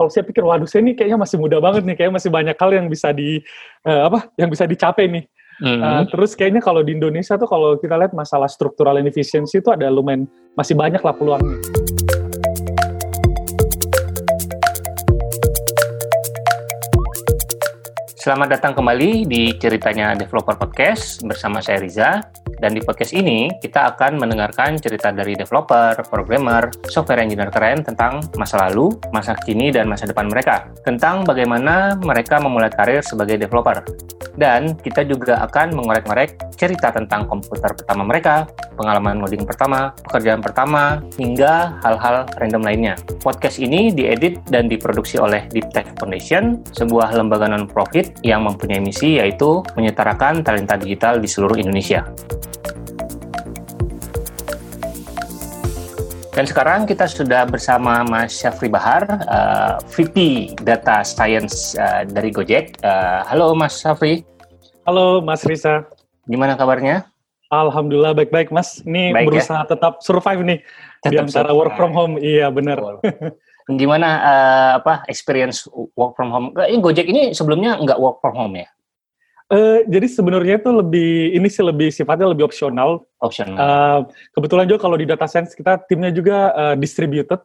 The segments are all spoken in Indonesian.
kalau saya pikir waduh saya ini kayaknya masih muda banget nih, kayaknya masih banyak hal yang bisa di uh, apa yang bisa dicapai nih. Mm-hmm. Uh, terus kayaknya kalau di Indonesia tuh kalau kita lihat masalah struktural inefficiency itu ada lumayan masih banyak lah peluangnya. Selamat datang kembali di ceritanya Developer Podcast bersama saya Riza. Dan di podcast ini kita akan mendengarkan cerita dari developer, programmer, software engineer keren tentang masa lalu, masa kini, dan masa depan mereka. Tentang bagaimana mereka memulai karir sebagai developer. Dan kita juga akan mengorek-ngorek cerita tentang komputer pertama mereka, pengalaman ngoding pertama, pekerjaan pertama, hingga hal-hal random lainnya. Podcast ini diedit dan diproduksi oleh Deep Tech Foundation, sebuah lembaga non-profit yang mempunyai misi yaitu menyetarakan talenta digital di seluruh Indonesia. Dan sekarang kita sudah bersama Mas Syafri Bahar, uh, eh, VP Data Science uh, dari Gojek. Uh, halo Mas Syafri. Halo Mas Risa. Gimana kabarnya? Alhamdulillah baik-baik Mas. Ini baik, ya? berusaha ya? tetap survive nih tetap di antara survive. work from home. Iya benar. Gimana uh, apa experience work from home? Ini Gojek ini sebelumnya nggak work from home ya? Uh, jadi sebenarnya itu lebih ini sih lebih sifatnya lebih opsional. Opsional. Uh, kebetulan juga kalau di data science kita timnya juga uh, distributed.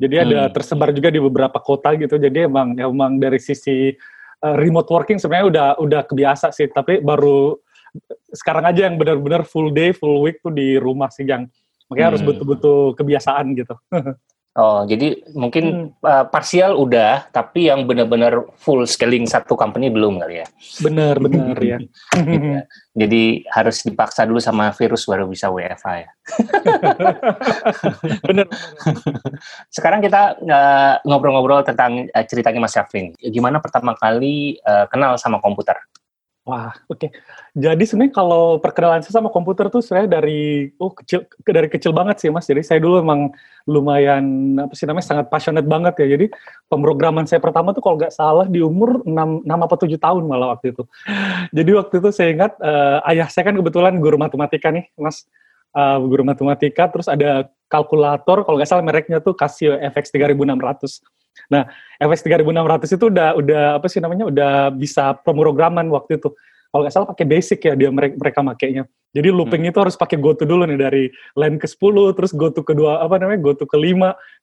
Jadi hmm. ada tersebar juga di beberapa kota gitu. Jadi emang emang dari sisi uh, remote working sebenarnya udah udah kebiasa sih. Tapi baru sekarang aja yang benar-benar full day, full week tuh di rumah sih yang makanya hmm. harus betul-betul kebiasaan gitu. Oh, jadi mungkin hmm. uh, parsial udah, tapi yang benar-benar full scaling satu company belum kali ya? Benar, benar ya. ya. Jadi harus dipaksa dulu sama virus baru bisa WFH ya. benar. Sekarang kita uh, ngobrol-ngobrol tentang uh, ceritanya Mas Syafrin. Gimana pertama kali uh, kenal sama komputer? Wah, oke. Okay. Jadi sebenarnya kalau perkenalan saya sama komputer tuh saya dari oh kecil dari kecil banget sih Mas. Jadi saya dulu emang lumayan apa sih namanya sangat passionate banget ya. Jadi pemrograman saya pertama tuh kalau nggak salah di umur 6, 6 apa 7 tahun malah waktu itu. Jadi waktu itu saya ingat uh, ayah saya kan kebetulan guru matematika nih, Mas. Uh, guru matematika terus ada kalkulator kalau nggak salah mereknya tuh Casio FX 3600 Nah, FX 3600 itu udah udah apa sih namanya udah bisa pemrograman waktu itu. Kalau nggak salah pakai basic ya dia mereka, mereka makainya. Jadi looping hmm. itu harus pakai go to dulu nih dari line ke 10 terus go to kedua apa namanya go to ke 5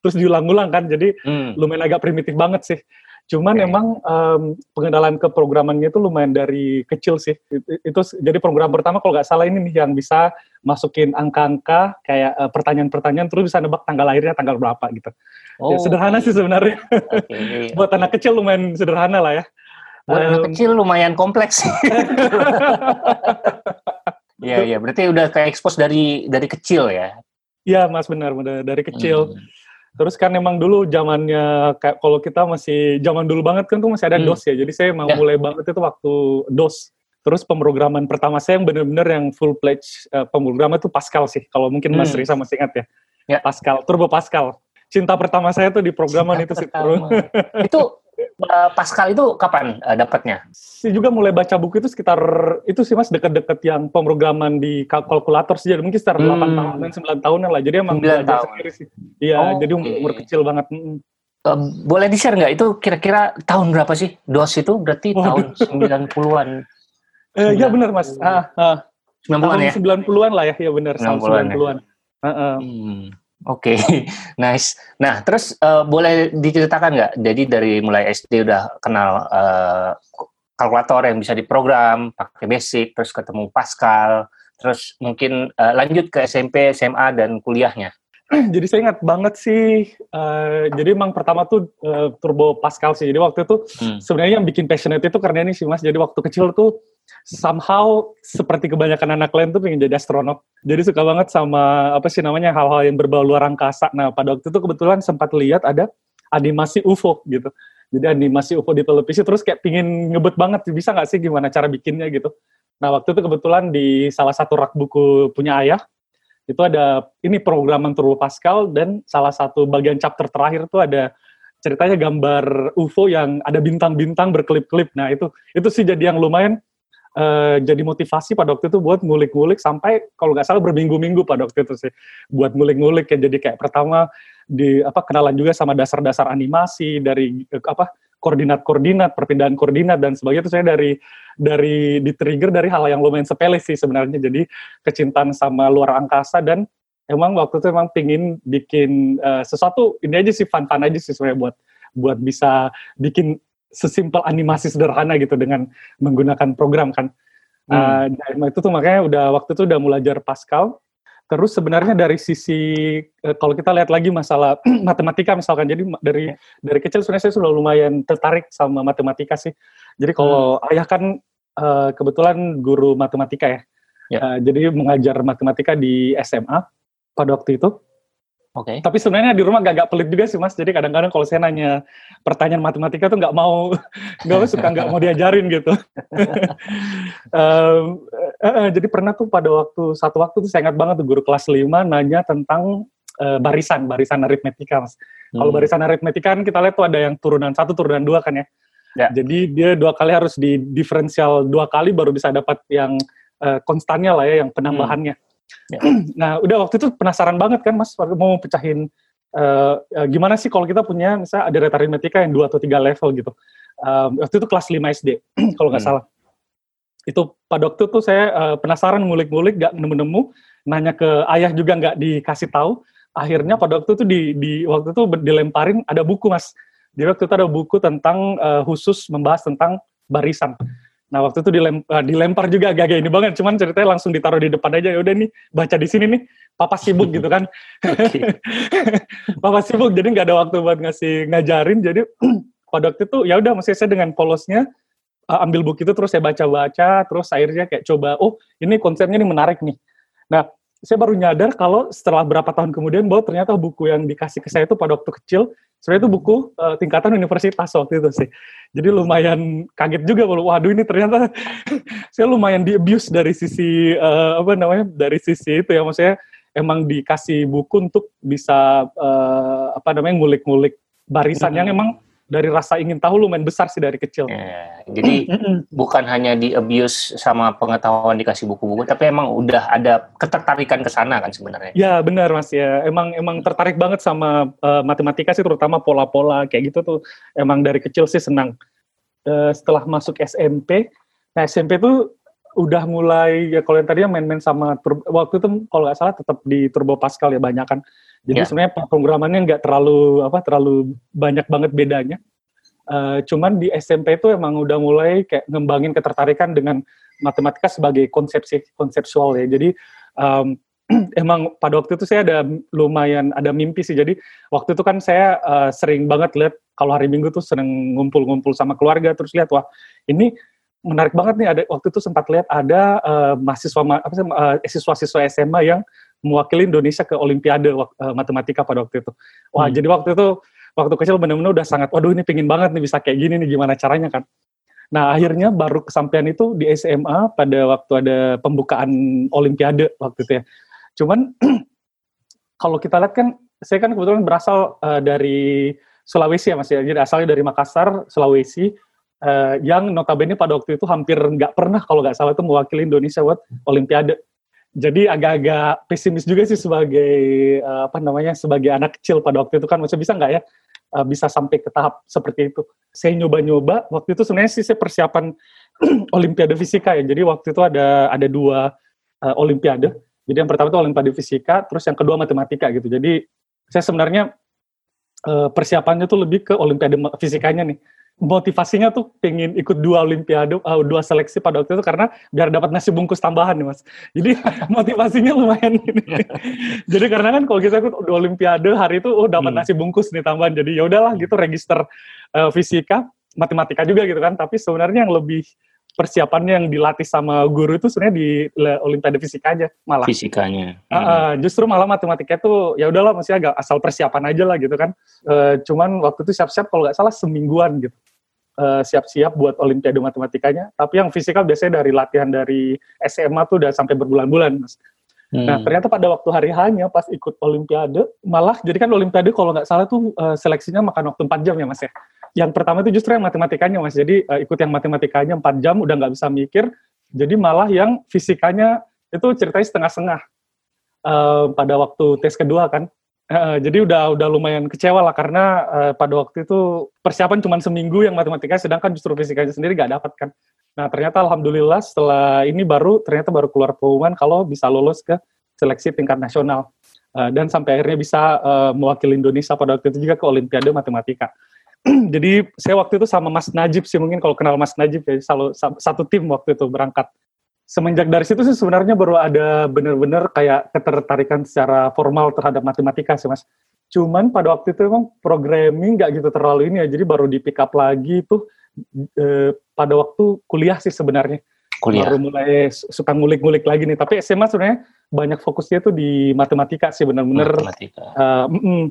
terus diulang-ulang kan. Jadi hmm. lumayan agak primitif banget sih. Cuman okay. emang um, pengenalan ke programannya itu lumayan dari kecil sih. Itu, itu jadi program pertama kalau nggak salah ini nih yang bisa masukin angka-angka kayak uh, pertanyaan-pertanyaan terus bisa nebak tanggal lahirnya tanggal berapa gitu. Ya, oh. Ya, sederhana sih sebenarnya. Okay. Buat anak kecil lumayan sederhana lah ya. Buat um, anak kecil lumayan kompleks. Iya, iya. Berarti udah kayak expose dari dari kecil ya? Iya, Mas benar, benar dari kecil. Hmm. Terus kan emang dulu zamannya kayak kalau kita masih zaman dulu banget kan tuh masih ada hmm. DOS ya. Jadi saya mau ya. mulai banget itu waktu DOS. Terus pemrograman pertama saya yang benar-benar yang full pledge uh, pemrograman itu Pascal sih. Kalau mungkin Mas hmm. Risa masih ingat ya. ya. Pascal, Turbo Pascal cinta pertama saya tuh di programan itu sih. itu uh, Pascal itu kapan uh, dapatnya? Si juga mulai baca buku itu sekitar itu sih mas deket-deket yang pemrograman di kalkulator sih jadi mungkin sekitar hmm. 8 tahunan 9 tahunan lah jadi emang 9 tahun. sendiri sih. Iya oh, jadi umur, umur kecil banget. Uh, boleh di-share nggak itu kira-kira tahun berapa sih DOS itu berarti oh, tahun 90-an. Eh, ya benar mas. Ah, ah. 90-an ya? 90-an lah ya, ya benar. 90-an. 90-an. Ya. Uh, uh. Hmm. Oke, okay. nice. Nah, terus uh, boleh diceritakan nggak? Jadi dari mulai SD udah kenal uh, kalkulator yang bisa diprogram, pakai basic, terus ketemu Pascal, terus mungkin uh, lanjut ke SMP, SMA dan kuliahnya. jadi saya ingat banget sih. Uh, jadi emang pertama tuh uh, Turbo Pascal sih. Jadi waktu itu hmm. sebenarnya yang bikin passionate itu karena ini sih mas. Jadi waktu kecil tuh somehow seperti kebanyakan anak lain tuh pengen jadi astronot. Jadi suka banget sama apa sih namanya hal-hal yang berbau luar angkasa. Nah pada waktu itu kebetulan sempat lihat ada animasi UFO gitu. Jadi animasi UFO di televisi terus kayak pingin ngebet banget bisa nggak sih gimana cara bikinnya gitu. Nah waktu itu kebetulan di salah satu rak buku punya ayah itu ada ini programan Turbo Pascal dan salah satu bagian chapter terakhir itu ada ceritanya gambar UFO yang ada bintang-bintang berkelip-kelip. Nah itu itu sih jadi yang lumayan uh, jadi motivasi pada waktu itu buat ngulik-ngulik sampai kalau nggak salah berminggu-minggu pada waktu itu sih buat ngulik-ngulik ya. Jadi kayak pertama di apa kenalan juga sama dasar-dasar animasi dari uh, apa koordinat-koordinat perpindahan koordinat dan sebagainya. Itu saya dari dari di trigger dari hal yang lumayan sepele sih sebenarnya. Jadi kecintaan sama luar angkasa dan emang waktu itu emang pingin bikin uh, sesuatu ini aja sih fun-fun aja sih sebenarnya buat buat bisa bikin sesimpel animasi sederhana gitu dengan menggunakan program kan. Hmm. Uh, itu tuh makanya udah waktu itu udah mulai belajar Pascal. Terus sebenarnya dari sisi uh, kalau kita lihat lagi masalah matematika misalkan, jadi dari dari kecil sebenarnya saya sudah lumayan tertarik sama matematika sih. Jadi kalau hmm. ayah kan uh, kebetulan guru matematika ya, ya. Uh, jadi mengajar matematika di SMA pada waktu itu. Oke. Okay. Tapi sebenarnya di rumah gak, gak pelit juga sih mas. Jadi kadang-kadang kalau saya nanya pertanyaan matematika tuh nggak mau, nggak suka nggak mau diajarin gitu. um, uh, uh, jadi pernah tuh pada waktu satu waktu tuh saya ingat banget tuh guru kelas 5 nanya tentang uh, barisan, barisan aritmetika mas. Hmm. Kalau barisan aritmetika kan kita lihat tuh ada yang turunan satu, turunan dua kan ya. ya. Jadi dia dua kali harus di diferensial dua kali baru bisa dapat yang uh, konstannya lah ya, yang penambahannya. Hmm Ya. nah, udah waktu itu penasaran banget kan Mas mau pecahin uh, gimana sih kalau kita punya misalnya ada reta aritmetika yang dua atau tiga level gitu. Um, waktu itu kelas 5 SD kalau nggak hmm. salah. Itu pada waktu itu saya uh, penasaran ngulik-ngulik nggak nemu-nemu, nanya ke ayah juga nggak dikasih tahu. Akhirnya pada waktu itu di, di waktu itu dilemparin ada buku Mas. Di waktu itu ada buku tentang uh, khusus membahas tentang barisan. Nah waktu itu dilem, uh, dilempar juga agak ini banget, cuman ceritanya langsung ditaruh di depan aja. Ya udah nih baca di sini nih, papa sibuk gitu kan. papa sibuk, jadi nggak ada waktu buat ngasih ngajarin. Jadi pada waktu itu ya udah, masih saya dengan polosnya uh, ambil buku itu terus saya baca-baca, terus akhirnya kayak coba, oh ini konsepnya nih menarik nih. Nah saya baru nyadar kalau setelah berapa tahun kemudian bahwa ternyata buku yang dikasih ke saya itu pada waktu kecil sebenarnya itu buku uh, tingkatan universitas waktu itu sih. Jadi lumayan kaget juga kalau waduh ini ternyata saya lumayan di abuse dari sisi uh, apa namanya dari sisi itu ya maksudnya emang dikasih buku untuk bisa uh, apa namanya ngulik-ngulik barisan hmm. yang emang dari rasa ingin tahu lumayan besar sih dari kecil. Ya, jadi bukan hanya di abuse sama pengetahuan dikasih buku-buku, tapi emang udah ada ketertarikan ke sana kan sebenarnya. Ya benar mas ya, emang emang tertarik banget sama uh, matematika sih, terutama pola-pola kayak gitu tuh. Emang dari kecil sih senang. Uh, setelah masuk SMP, nah SMP tuh udah mulai ya kalau yang tadinya main-main sama waktu itu kalau nggak salah tetap di Turbo Pascal ya banyak kan jadi yeah. sebenarnya programannya nggak terlalu apa terlalu banyak banget bedanya. Uh, cuman di SMP itu emang udah mulai kayak ngembangin ketertarikan dengan matematika sebagai konsepsi konseptual ya. Jadi um, emang pada waktu itu saya ada lumayan ada mimpi sih. Jadi waktu itu kan saya uh, sering banget lihat kalau hari Minggu tuh sering ngumpul-ngumpul sama keluarga terus lihat wah ini menarik banget nih ada waktu itu sempat lihat ada uh, mahasiswa apa sih uh, siswa-siswa SMA yang mewakili Indonesia ke Olimpiade uh, matematika pada waktu itu. Wah, hmm. jadi waktu itu waktu kecil benar-benar udah sangat, waduh ini pingin banget nih bisa kayak gini nih gimana caranya kan. Nah akhirnya baru kesampaian itu di SMA pada waktu ada pembukaan Olimpiade waktu itu ya. Cuman kalau kita lihat kan, saya kan kebetulan berasal uh, dari Sulawesi ya mas ya, jadi asalnya dari Makassar, Sulawesi, uh, yang notabene pada waktu itu hampir nggak pernah kalau nggak salah itu mewakili Indonesia buat Olimpiade jadi agak-agak pesimis juga sih sebagai uh, apa namanya sebagai anak kecil pada waktu itu kan. Maksudnya bisa nggak ya uh, bisa sampai ke tahap seperti itu? Saya nyoba-nyoba waktu itu sebenarnya sih saya persiapan olimpiade fisika ya. Jadi waktu itu ada ada dua uh, olimpiade. Jadi yang pertama itu olimpiade fisika terus yang kedua matematika gitu. Jadi saya sebenarnya uh, persiapannya tuh lebih ke olimpiade fisikanya nih motivasinya tuh pengen ikut dua olimpiade, uh, dua seleksi pada waktu itu karena biar dapat nasi bungkus tambahan nih mas. Jadi motivasinya lumayan ini. Jadi karena kan kalau kita ikut dua olimpiade hari itu, oh dapat hmm. nasi bungkus nih tambahan. Jadi ya udahlah gitu register uh, fisika, matematika juga gitu kan. Tapi sebenarnya yang lebih persiapannya yang dilatih sama guru itu sebenarnya di olimpiade fisika aja malah. Fisikanya. Uh, uh, justru malah matematika itu ya udahlah masih agak asal persiapan aja lah gitu kan. Uh, cuman waktu itu siap-siap kalau nggak salah semingguan gitu siap eh, siap-siap buat olimpiade matematikanya. Tapi yang fisikal biasanya dari latihan dari SMA tuh udah sampai berbulan-bulan, Mas. Hmm. Nah, ternyata pada waktu hari hanya pas ikut olimpiade, malah jadi kan olimpiade kalau nggak salah tuh uh, seleksinya makan waktu 4 jam ya, Mas ya. Yang pertama itu justru yang matematikanya, Mas. Jadi uh, ikut yang matematikanya 4 jam udah nggak bisa mikir, Jadi malah yang fisikanya itu ceritanya setengah-setengah uh, pada waktu tes kedua kan. Uh, jadi udah udah lumayan kecewa lah karena uh, pada waktu itu persiapan cuma seminggu yang matematika, sedangkan justru fisikanya sendiri gak dapat kan. Nah ternyata alhamdulillah setelah ini baru ternyata baru keluar pengumuman kalau bisa lolos ke seleksi tingkat nasional uh, dan sampai akhirnya bisa uh, mewakili Indonesia pada waktu itu juga ke Olimpiade Matematika. Jadi saya waktu itu sama Mas Najib sih mungkin kalau kenal Mas Najib ya selalu satu tim waktu itu berangkat semenjak dari situ sih sebenarnya baru ada benar-benar kayak ketertarikan secara formal terhadap matematika sih mas. Cuman pada waktu itu emang programming nggak gitu terlalu ini ya, jadi baru di pick up lagi tuh eh, pada waktu kuliah sih sebenarnya. Kuliah. Baru mulai suka ngulik-ngulik lagi nih. Tapi SMA sebenarnya banyak fokusnya tuh di matematika sih benar-benar. Matematika. Uh, mm -mm.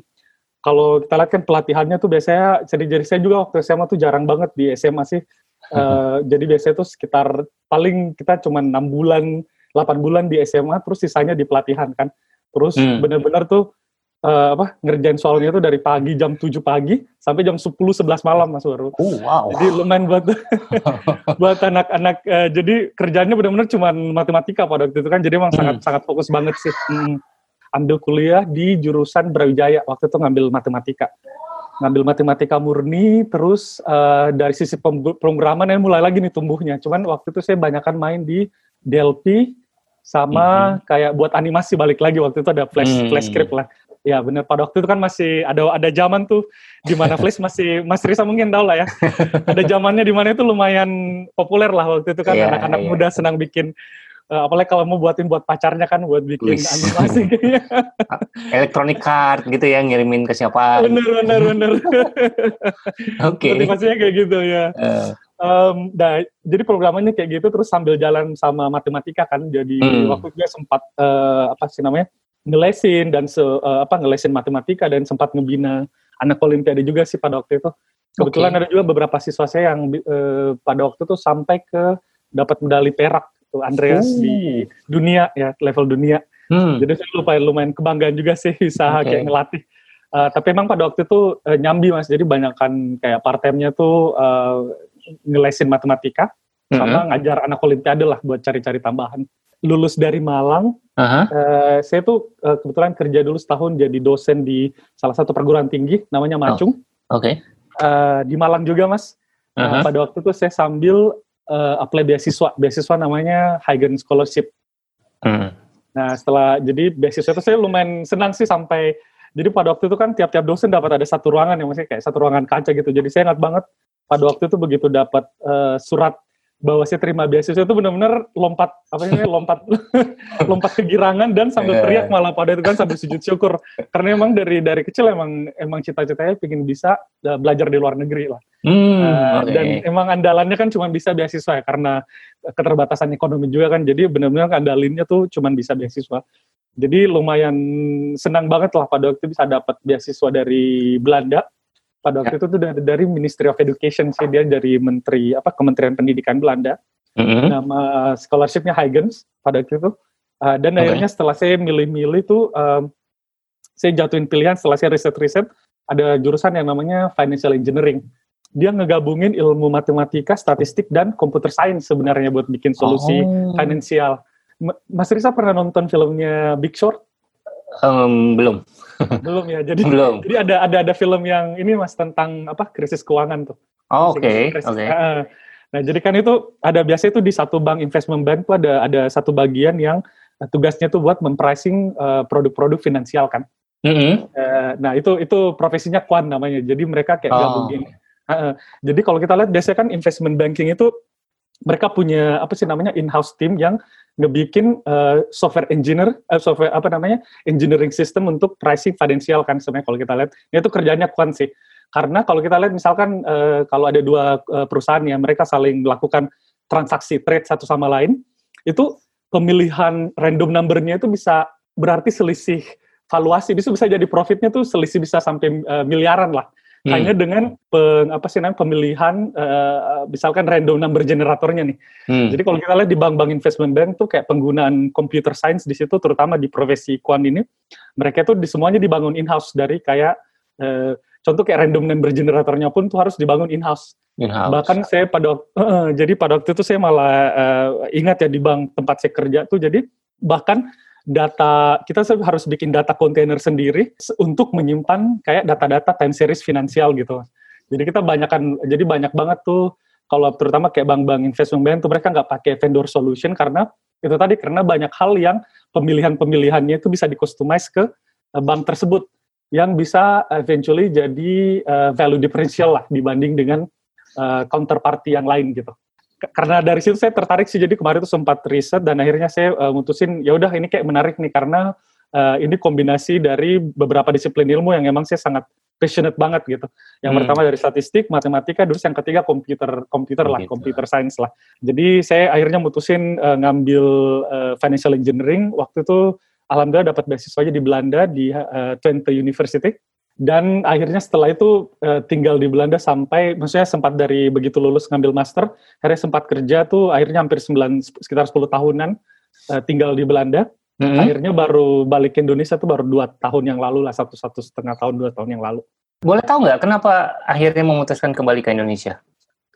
Kalau kita lihat kan pelatihannya tuh biasanya, jadi-jadi saya juga waktu SMA tuh jarang banget di SMA sih Uh, jadi biasanya tuh sekitar paling kita cuma enam bulan, 8 bulan di SMA, terus sisanya di pelatihan kan. Terus hmm. bener-bener tuh uh, apa ngerjain soalnya tuh dari pagi jam 7 pagi sampai jam 10 11 malam Mas Waru. Oh, wow. Jadi lumayan buat buat anak-anak uh, jadi kerjanya benar-benar cuma matematika pada waktu itu kan. Jadi emang hmm. sangat sangat fokus banget sih. Hmm. Ambil kuliah di jurusan Brawijaya waktu itu ngambil matematika ngambil matematika murni terus uh, dari sisi pemrograman yang mulai lagi nih tumbuhnya cuman waktu itu saya banyakkan main di DLP sama mm-hmm. kayak buat animasi balik lagi waktu itu ada flash mm. flash script lah ya bener pada waktu itu kan masih ada ada zaman tuh di mana flash masih Mas Risa mungkin tahu lah ya ada zamannya di mana itu lumayan populer lah waktu itu kan iya, anak-anak yeah, yeah. muda senang bikin uh, apalagi kalau mau buatin buat pacarnya kan buat bikin animasi. Electronic card gitu ya ngirimin ke siapa. Bener bener bener. Oke. Okay. Motivasinya kayak gitu ya. Uh. Um, nah, jadi programnya kayak gitu terus sambil jalan sama matematika kan. Jadi hmm. waktu itu sempat uh, apa sih namanya? ngelesin dan se uh, apa ngelesin matematika dan sempat ngebina anak olimpiade juga sih pada waktu itu. Kebetulan okay. ada juga beberapa siswa saya yang uh, pada waktu itu sampai ke dapat medali perak tuh Andreas uh. di dunia ya level dunia. Hmm. Jadi saya lumayan lumayan kebanggaan juga sih bisa okay. kayak ngelatih. Uh, tapi emang pada waktu itu uh, nyambi mas, jadi banyak kan kayak part time-nya tuh uh, ngelesin matematika mm-hmm. sama ngajar anak olimpiade lah buat cari-cari tambahan. Lulus dari Malang, uh-huh. uh, saya tuh uh, kebetulan kerja dulu setahun jadi dosen di salah satu perguruan tinggi namanya Macung. Oh. Oke. Okay. Uh, di Malang juga mas. Uh-huh. Uh, pada waktu itu saya sambil uh, apply beasiswa. Beasiswa namanya Hagen Scholarship. Hmm. Nah, setelah jadi beasiswa itu saya lumayan senang sih sampai jadi pada waktu itu kan tiap-tiap dosen dapat ada satu ruangan yang masih kayak satu ruangan kaca gitu. Jadi saya ingat banget pada waktu itu begitu dapat uh, surat bahwa saya terima beasiswa itu benar-benar lompat apa ini lompat lompat kegirangan dan sambil iya. teriak malah pada itu kan sambil sujud syukur. Karena emang dari dari kecil emang emang cita-citanya ingin bisa uh, belajar di luar negeri lah. Hmm, uh, okay. dan emang andalannya kan cuma bisa beasiswa ya karena keterbatasan ekonomi juga kan. Jadi benar-benar andalinnya tuh cuma bisa beasiswa. Jadi lumayan senang banget lah pada waktu itu bisa dapat beasiswa dari Belanda pada waktu ya. itu tuh dari, dari Ministry of Education sih dia dari Menteri apa Kementerian Pendidikan Belanda mm-hmm. nama scholarshipnya Huygens pada waktu itu uh, dan okay. akhirnya setelah saya milih-milih tuh um, saya jatuhin pilihan setelah saya riset-riset ada jurusan yang namanya Financial Engineering dia ngegabungin ilmu matematika, statistik dan computer science sebenarnya buat bikin solusi oh. finansial. Mas Risa pernah nonton filmnya Big Short? Um, belum. belum ya. Jadi belum. Jadi ada ada ada film yang ini Mas tentang apa krisis keuangan tuh. Oh, Oke. Okay. Oke. Okay. nah, jadi kan itu ada biasa itu di satu bank investment bank tuh ada ada satu bagian yang tugasnya tuh buat mempricing uh, produk-produk finansial kan. Mm -hmm. uh, nah, itu itu profesinya kuan namanya. Jadi mereka kayak oh. gabungin. Uh, jadi kalau kita lihat biasanya kan investment banking itu mereka punya apa sih namanya in-house team yang ngebikin uh, software engineer, uh, software apa namanya engineering system untuk pricing financial kan sebenarnya kalau kita lihat itu kerjanya kuant sih. Karena kalau kita lihat misalkan uh, kalau ada dua uh, perusahaan yang mereka saling melakukan transaksi trade satu sama lain, itu pemilihan random numbernya itu bisa berarti selisih valuasi, bisa bisa jadi profitnya tuh selisih bisa sampai uh, miliaran lah hmm. hanya dengan peng, apa sih namanya pemilihan uh, misalkan random number generatornya nih. Hmm. Jadi kalau kita lihat di bank-bank investment bank tuh kayak penggunaan computer science di situ terutama di profesi kuan ini mereka tuh di semuanya dibangun in-house dari kayak uh, contoh kayak random number generatornya pun tuh harus dibangun in-house. In-house. Bahkan saya pada uh, jadi pada waktu itu saya malah uh, ingat ya di bank tempat saya kerja tuh jadi bahkan data kita harus bikin data kontainer sendiri untuk menyimpan kayak data-data time series finansial gitu. Jadi kita banyak kan jadi banyak banget tuh kalau terutama kayak bank-bank investment bank tuh mereka nggak pakai vendor solution karena itu tadi karena banyak hal yang pemilihan-pemilihannya itu bisa di-customize ke uh, bank tersebut yang bisa eventually jadi uh, value differential lah dibanding dengan uh, counterparty yang lain gitu. Karena dari situ saya tertarik sih jadi kemarin itu sempat riset dan akhirnya saya uh, mutusin ya udah ini kayak menarik nih karena uh, ini kombinasi dari beberapa disiplin ilmu yang emang saya sangat passionate banget gitu. Yang hmm. pertama dari statistik, matematika, terus yang ketiga komputer komputer lah, komputer science lah. Jadi saya akhirnya mutusin uh, ngambil uh, financial engineering waktu itu alhamdulillah dapat beasiswa di Belanda di uh, Twente University dan akhirnya setelah itu uh, tinggal di Belanda sampai maksudnya sempat dari begitu lulus ngambil master akhirnya sempat kerja tuh akhirnya hampir 9 sekitar 10 tahunan uh, tinggal di Belanda. Mm-hmm. akhirnya baru balik ke Indonesia tuh baru dua tahun yang lalu lah satu satu setengah tahun dua tahun yang lalu. Boleh tahu nggak kenapa akhirnya memutuskan kembali ke Indonesia?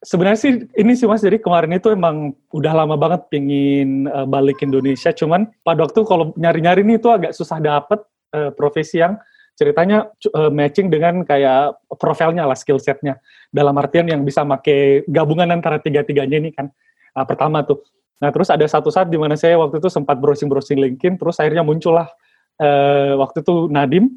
Sebenarnya sih ini sih mas jadi kemarin itu emang udah lama banget pingin uh, balik Indonesia. Cuman pada waktu kalau nyari-nyari nih itu agak susah dapet uh, profesi yang ceritanya uh, matching dengan kayak profilnya lah skill setnya. Dalam artian yang bisa make gabungan antara tiga-tiganya ini kan. Uh, pertama tuh. Nah terus ada satu saat di mana saya waktu itu sempat browsing browsing LinkedIn terus akhirnya muncullah uh, waktu itu Nadim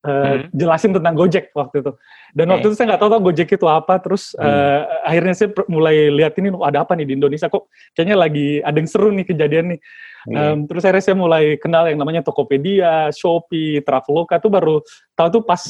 Uh, hmm. jelasin tentang Gojek waktu itu. Dan okay. waktu itu saya nggak tahu, tahu Gojek itu apa. Terus hmm. uh, akhirnya saya mulai lihat ini ada apa nih di Indonesia kok kayaknya lagi ada yang seru nih kejadian nih. Hmm. Um, terus akhirnya saya mulai kenal yang namanya Tokopedia, Shopee, Traveloka tuh baru tahu tuh pas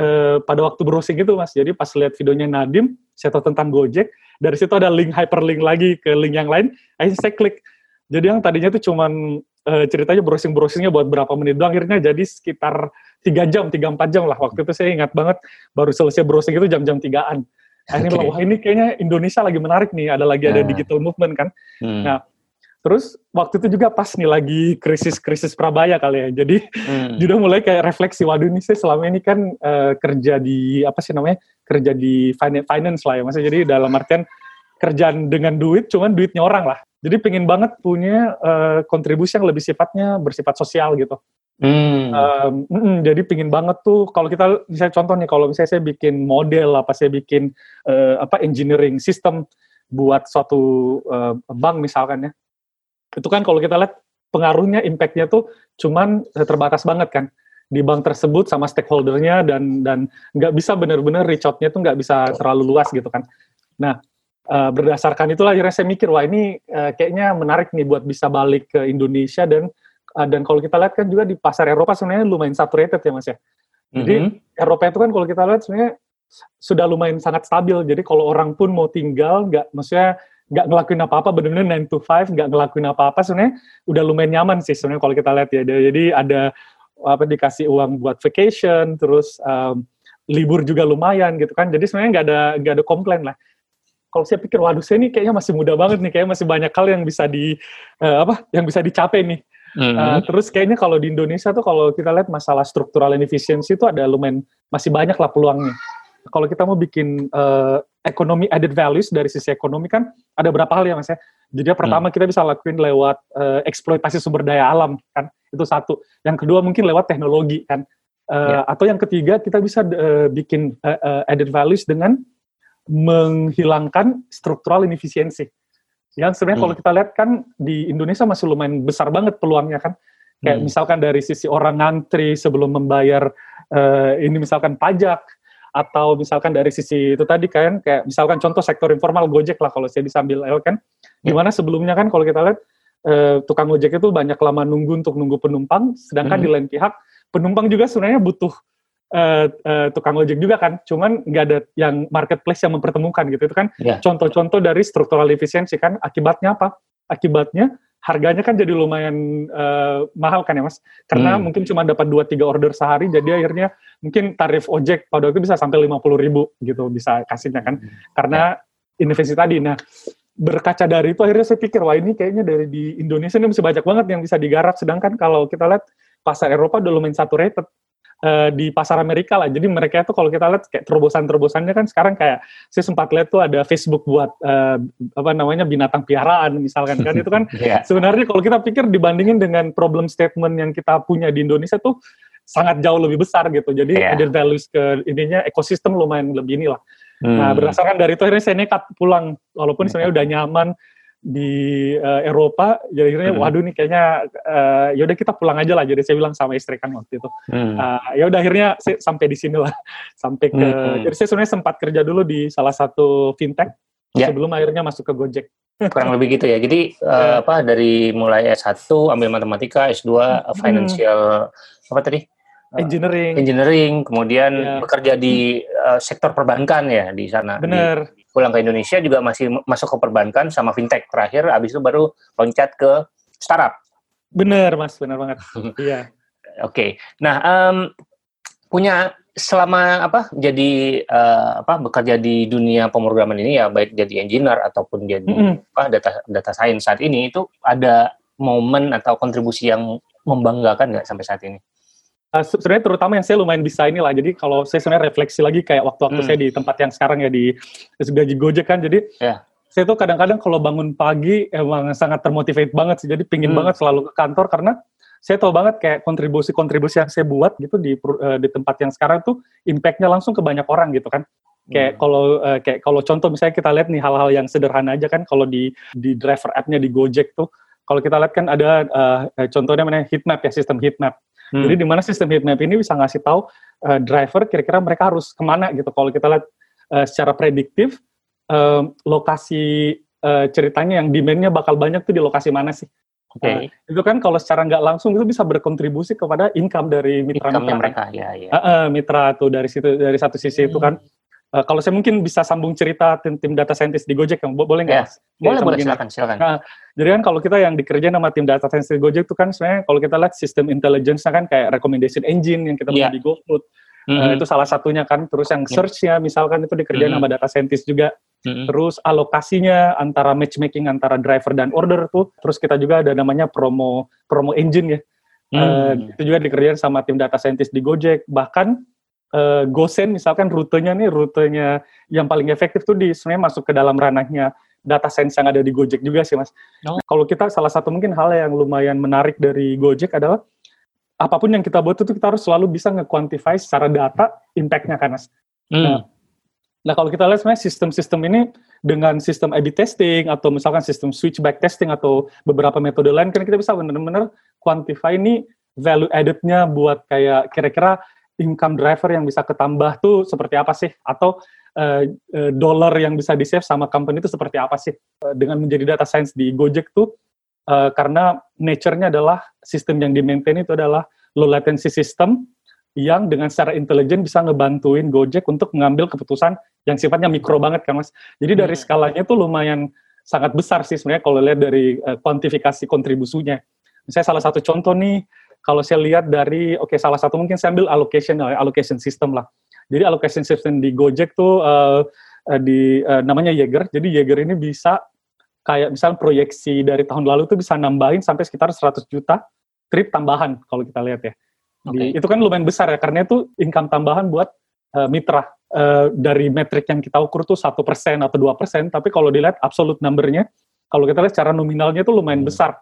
uh, pada waktu browsing itu mas. Jadi pas lihat videonya Nadim, saya tahu tentang Gojek. Dari situ ada link hyperlink lagi ke link yang lain. Akhirnya saya klik. Jadi yang tadinya tuh cuman uh, ceritanya browsing-browsingnya buat berapa menit doang akhirnya jadi sekitar tiga jam tiga empat jam lah waktu itu saya ingat banget baru selesai browsing itu jam-jam tigaan akhirnya okay. wah ini kayaknya Indonesia lagi menarik nih ada lagi ada nah. digital movement kan hmm. nah terus waktu itu juga pas nih lagi krisis-krisis Prabaya kali ya jadi hmm. juga mulai kayak refleksi waduh ini saya selama ini kan uh, kerja di apa sih namanya kerja di finance lah ya maksudnya jadi dalam artian kerjaan dengan duit cuman duitnya orang lah jadi pengen banget punya uh, kontribusi yang lebih sifatnya bersifat sosial gitu. Hmm. Um, mm, jadi pengen banget tuh kalau kita misalnya contoh nih kalau misalnya saya bikin model apa saya bikin uh, apa engineering system buat suatu uh, bank misalkan ya. Itu kan kalau kita lihat pengaruhnya impactnya tuh cuman terbatas banget kan di bank tersebut sama stakeholdernya dan dan nggak bisa benar-benar reach out-nya tuh nggak bisa terlalu luas gitu kan. Nah, uh, berdasarkan itulah akhirnya saya mikir wah ini uh, kayaknya menarik nih buat bisa balik ke Indonesia dan uh, dan kalau kita lihat kan juga di pasar Eropa sebenarnya lumayan saturated ya mas ya. Jadi mm-hmm. Eropa itu kan kalau kita lihat sebenarnya sudah lumayan sangat stabil. Jadi kalau orang pun mau tinggal nggak maksudnya nggak ngelakuin apa-apa benar-benar 9 to 5 nggak ngelakuin apa-apa sebenarnya udah lumayan nyaman sih sebenarnya kalau kita lihat ya. Jadi ada apa dikasih uang buat vacation terus um, libur juga lumayan gitu kan. Jadi sebenarnya nggak ada nggak ada komplain lah kalau saya pikir waduh saya ini kayaknya masih muda banget nih kayaknya masih banyak hal yang bisa di uh, apa yang bisa dicapai nih mm-hmm. uh, terus kayaknya kalau di Indonesia tuh kalau kita lihat masalah struktural inefficiency itu ada lumayan masih banyak lah peluangnya kalau kita mau bikin uh, ekonomi added values dari sisi ekonomi kan ada berapa hal ya mas ya jadi yang pertama mm. kita bisa lakuin lewat uh, eksploitasi sumber daya alam kan itu satu yang kedua mungkin lewat teknologi kan uh, yeah. atau yang ketiga kita bisa uh, bikin uh, uh, added values dengan menghilangkan struktural inefisiensi. Yang sebenarnya hmm. kalau kita lihat kan di Indonesia masih lumayan besar banget peluangnya kan. Kayak hmm. misalkan dari sisi orang ngantri sebelum membayar uh, ini misalkan pajak atau misalkan dari sisi itu tadi kan kayak misalkan contoh sektor informal Gojek lah kalau saya disambil El kan. Di mana sebelumnya kan kalau kita lihat uh, tukang Gojek itu banyak lama nunggu untuk nunggu penumpang, sedangkan hmm. di lain pihak penumpang juga sebenarnya butuh uh, uh, tukang ojek juga kan, cuman nggak ada yang marketplace yang mempertemukan gitu. Itu kan yeah. contoh-contoh dari struktural efisiensi kan. Akibatnya apa? Akibatnya harganya kan jadi lumayan uh, mahal kan ya mas, karena hmm. mungkin cuma dapat dua tiga order sehari, jadi akhirnya mungkin tarif ojek pada waktu itu bisa sampai lima puluh ribu gitu bisa kasihnya kan, hmm. karena yeah. investasi tadi. Nah berkaca dari itu akhirnya saya pikir wah ini kayaknya dari di Indonesia ini masih banyak banget yang bisa digarap, sedangkan kalau kita lihat pasar Eropa udah lumayan saturated uh, di pasar Amerika lah. Jadi mereka itu kalau kita lihat kayak terobosan-terobosannya kan sekarang kayak saya sempat lihat tuh ada Facebook buat uh, apa namanya binatang piaraan misalkan kan itu kan yeah. sebenarnya kalau kita pikir dibandingin dengan problem statement yang kita punya di Indonesia tuh sangat jauh lebih besar gitu. Jadi yeah. added values ke ininya ekosistem lumayan lebih inilah. Hmm. Nah berdasarkan dari itu akhirnya saya nekat pulang walaupun yeah. sebenarnya udah nyaman di uh, Eropa jadi akhirnya hmm. waduh nih kayaknya uh, ya udah kita pulang aja lah jadi saya bilang sama istri kan waktu itu hmm. uh, ya udah akhirnya saya sampai di sini lah sampai ke hmm. jadi saya sebenarnya sempat kerja dulu di salah satu fintech ya. sebelum akhirnya masuk ke Gojek kurang lebih gitu ya jadi uh, apa dari mulai S1 ambil matematika S2 hmm. financial apa tadi engineering engineering kemudian ya. bekerja di uh, sektor perbankan ya di sana benar pulang ke Indonesia juga masih masuk ke perbankan sama fintech terakhir abis itu baru loncat ke startup bener mas bener banget iya oke okay. nah um, punya selama apa jadi uh, apa bekerja di dunia pemrograman ini ya baik jadi engineer ataupun jadi mm -hmm. apa data data science saat ini itu ada momen atau kontribusi yang membanggakan nggak sampai saat ini? Uh, sebenarnya terutama yang saya lumayan bisa inilah. Jadi kalau saya sebenarnya refleksi lagi kayak waktu-waktu hmm. saya di tempat yang sekarang ya di gaji Gojek kan. Jadi yeah. saya tuh kadang-kadang kalau bangun pagi emang sangat termotivate banget sih. Jadi pingin hmm. banget selalu ke kantor karena saya tahu banget kayak kontribusi-kontribusi yang saya buat gitu di uh, di tempat yang sekarang tuh impactnya langsung ke banyak orang gitu kan. Kayak hmm. kalau uh, kayak kalau contoh misalnya kita lihat nih hal-hal yang sederhana aja kan kalau di di driver app-nya di Gojek tuh kalau kita lihat kan ada uh, contohnya mana heatmap ya sistem heatmap. Hmm. Jadi di mana sistem heat map ini bisa ngasih tahu uh, driver kira-kira mereka harus ke mana gitu. Kalau kita lihat uh, secara prediktif uh, lokasi uh, ceritanya yang demandnya bakal banyak tuh di lokasi mana sih? Oke. Okay. Uh, itu kan kalau secara nggak langsung itu bisa berkontribusi kepada income dari mitra income mereka. Ya, ya. Uh, uh, mitra tuh dari situ dari satu sisi hmm. itu kan Uh, kalau saya mungkin bisa sambung cerita tim, tim data scientist di Gojek, yang boleh nggak? Yeah. Boleh, boleh, silakan, silakan. Nah, jadi kan kalau kita yang dikerjain sama tim data scientist di Gojek itu kan sebenarnya kalau kita lihat sistem intelligence kan kayak recommendation engine yang kita yeah. di GoFood, mm-hmm. uh, itu salah satunya kan. Terus yang search-nya misalkan itu dikerjain mm-hmm. sama data scientist juga. Mm-hmm. Terus alokasinya antara matchmaking antara driver dan order tuh. Terus kita juga ada namanya promo promo engine ya. Mm. Uh, itu juga dikerjain sama tim data scientist di Gojek. Bahkan uh, Gosen misalkan rutenya nih rutenya yang paling efektif tuh di sebenarnya masuk ke dalam ranahnya data science yang ada di Gojek juga sih mas. Oh. Nah, kalau kita salah satu mungkin hal yang lumayan menarik dari Gojek adalah apa pun yang kita buat itu kita harus selalu bisa nge-quantify secara data impact-nya kan mas. Hmm. Nah, nah kalau kita lihat sebenarnya sistem-sistem ini dengan sistem A/B testing atau misalkan sistem switchback testing atau beberapa metode lain kan kita bisa benar-benar quantify ini value added-nya buat kayak kira-kira income driver yang bisa ketambah tuh seperti apa sih? Atau uh, uh, dollar yang bisa di-save sama company itu seperti apa sih? Uh, dengan menjadi data science di Gojek tuh, uh, karena nature-nya adalah sistem yang di-maintain itu adalah low latency system yang dengan secara intelijen bisa ngebantuin Gojek untuk mengambil keputusan yang sifatnya mikro banget kan mas. Jadi dari hmm. skalanya tuh lumayan sangat besar sih sebenarnya kalau lihat dari uh, kuantifikasi kontribusinya. Misalnya salah satu contoh nih, kalau saya lihat dari oke okay, salah satu mungkin saya ambil allocation eh, allocation system lah. Jadi allocation system di Gojek tuh uh, di uh, namanya Jaeger. Jadi Jaeger ini bisa kayak misalnya proyeksi dari tahun lalu tuh bisa nambahin sampai sekitar 100 juta trip tambahan kalau kita lihat ya. Okay. itu kan lumayan besar ya karena itu income tambahan buat uh, mitra uh, dari metrik yang kita ukur tuh satu persen atau dua persen. Tapi kalau dilihat absolute numbernya, kalau kita lihat secara nominalnya tuh lumayan hmm. besar.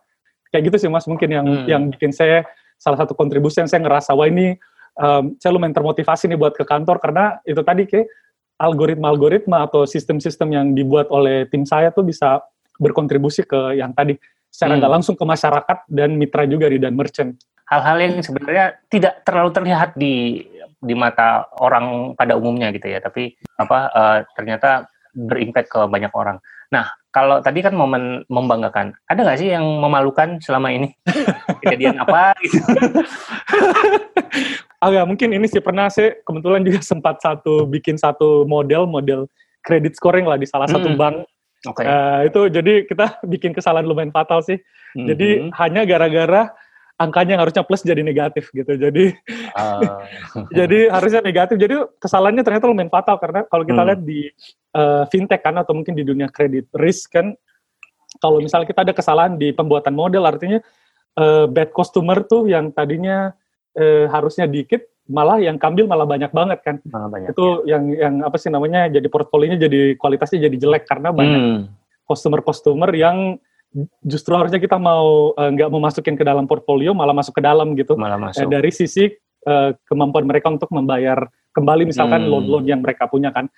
Kayak gitu sih mas mungkin yang hmm. yang bikin saya salah satu kontribusi yang saya ngerasa wah ini um, saya lumayan termotivasi nih buat ke kantor karena itu tadi kayak algoritma-algoritma atau sistem-sistem yang dibuat oleh tim saya tuh bisa berkontribusi ke yang tadi secara nggak hmm. langsung ke masyarakat dan mitra juga di dan merchant. Hal-hal yang sebenarnya tidak terlalu terlihat di di mata orang pada umumnya gitu ya, tapi apa uh, ternyata berimpact ke banyak orang. Nah, kalau tadi kan momen membanggakan, ada nggak sih yang memalukan selama ini? Kejadian apa gitu? Agak mungkin ini sih pernah sih kebetulan juga sempat satu bikin satu model model kredit scoring lah di salah satu hmm. bank. Okay. Uh, eh, itu jadi kita bikin kesalahan lumayan fatal sih. Hmm. Jadi hanya gara-gara angkanya yang harusnya plus jadi negatif gitu. Jadi uh. jadi harusnya negatif. Jadi kesalahannya ternyata lumayan fatal karena kalau kita hmm. lihat di uh, fintech kan atau mungkin di dunia kredit risk kan kalau misalnya kita ada kesalahan di pembuatan model artinya uh, bad customer tuh yang tadinya uh, harusnya dikit malah yang kambil malah banyak banget kan. Malah banyak. Itu yang yang apa sih namanya jadi portfolionya jadi kualitasnya jadi jelek karena banyak Hmm. customer-customer yang justru harusnya kita mau eh, nggak mau masukin ke dalam portfolio malah masuk ke dalam gitu. Malah Eh, masuk. dari sisi eh, kemampuan mereka untuk membayar kembali misalkan Hmm. loan-loan yang mereka punya kan.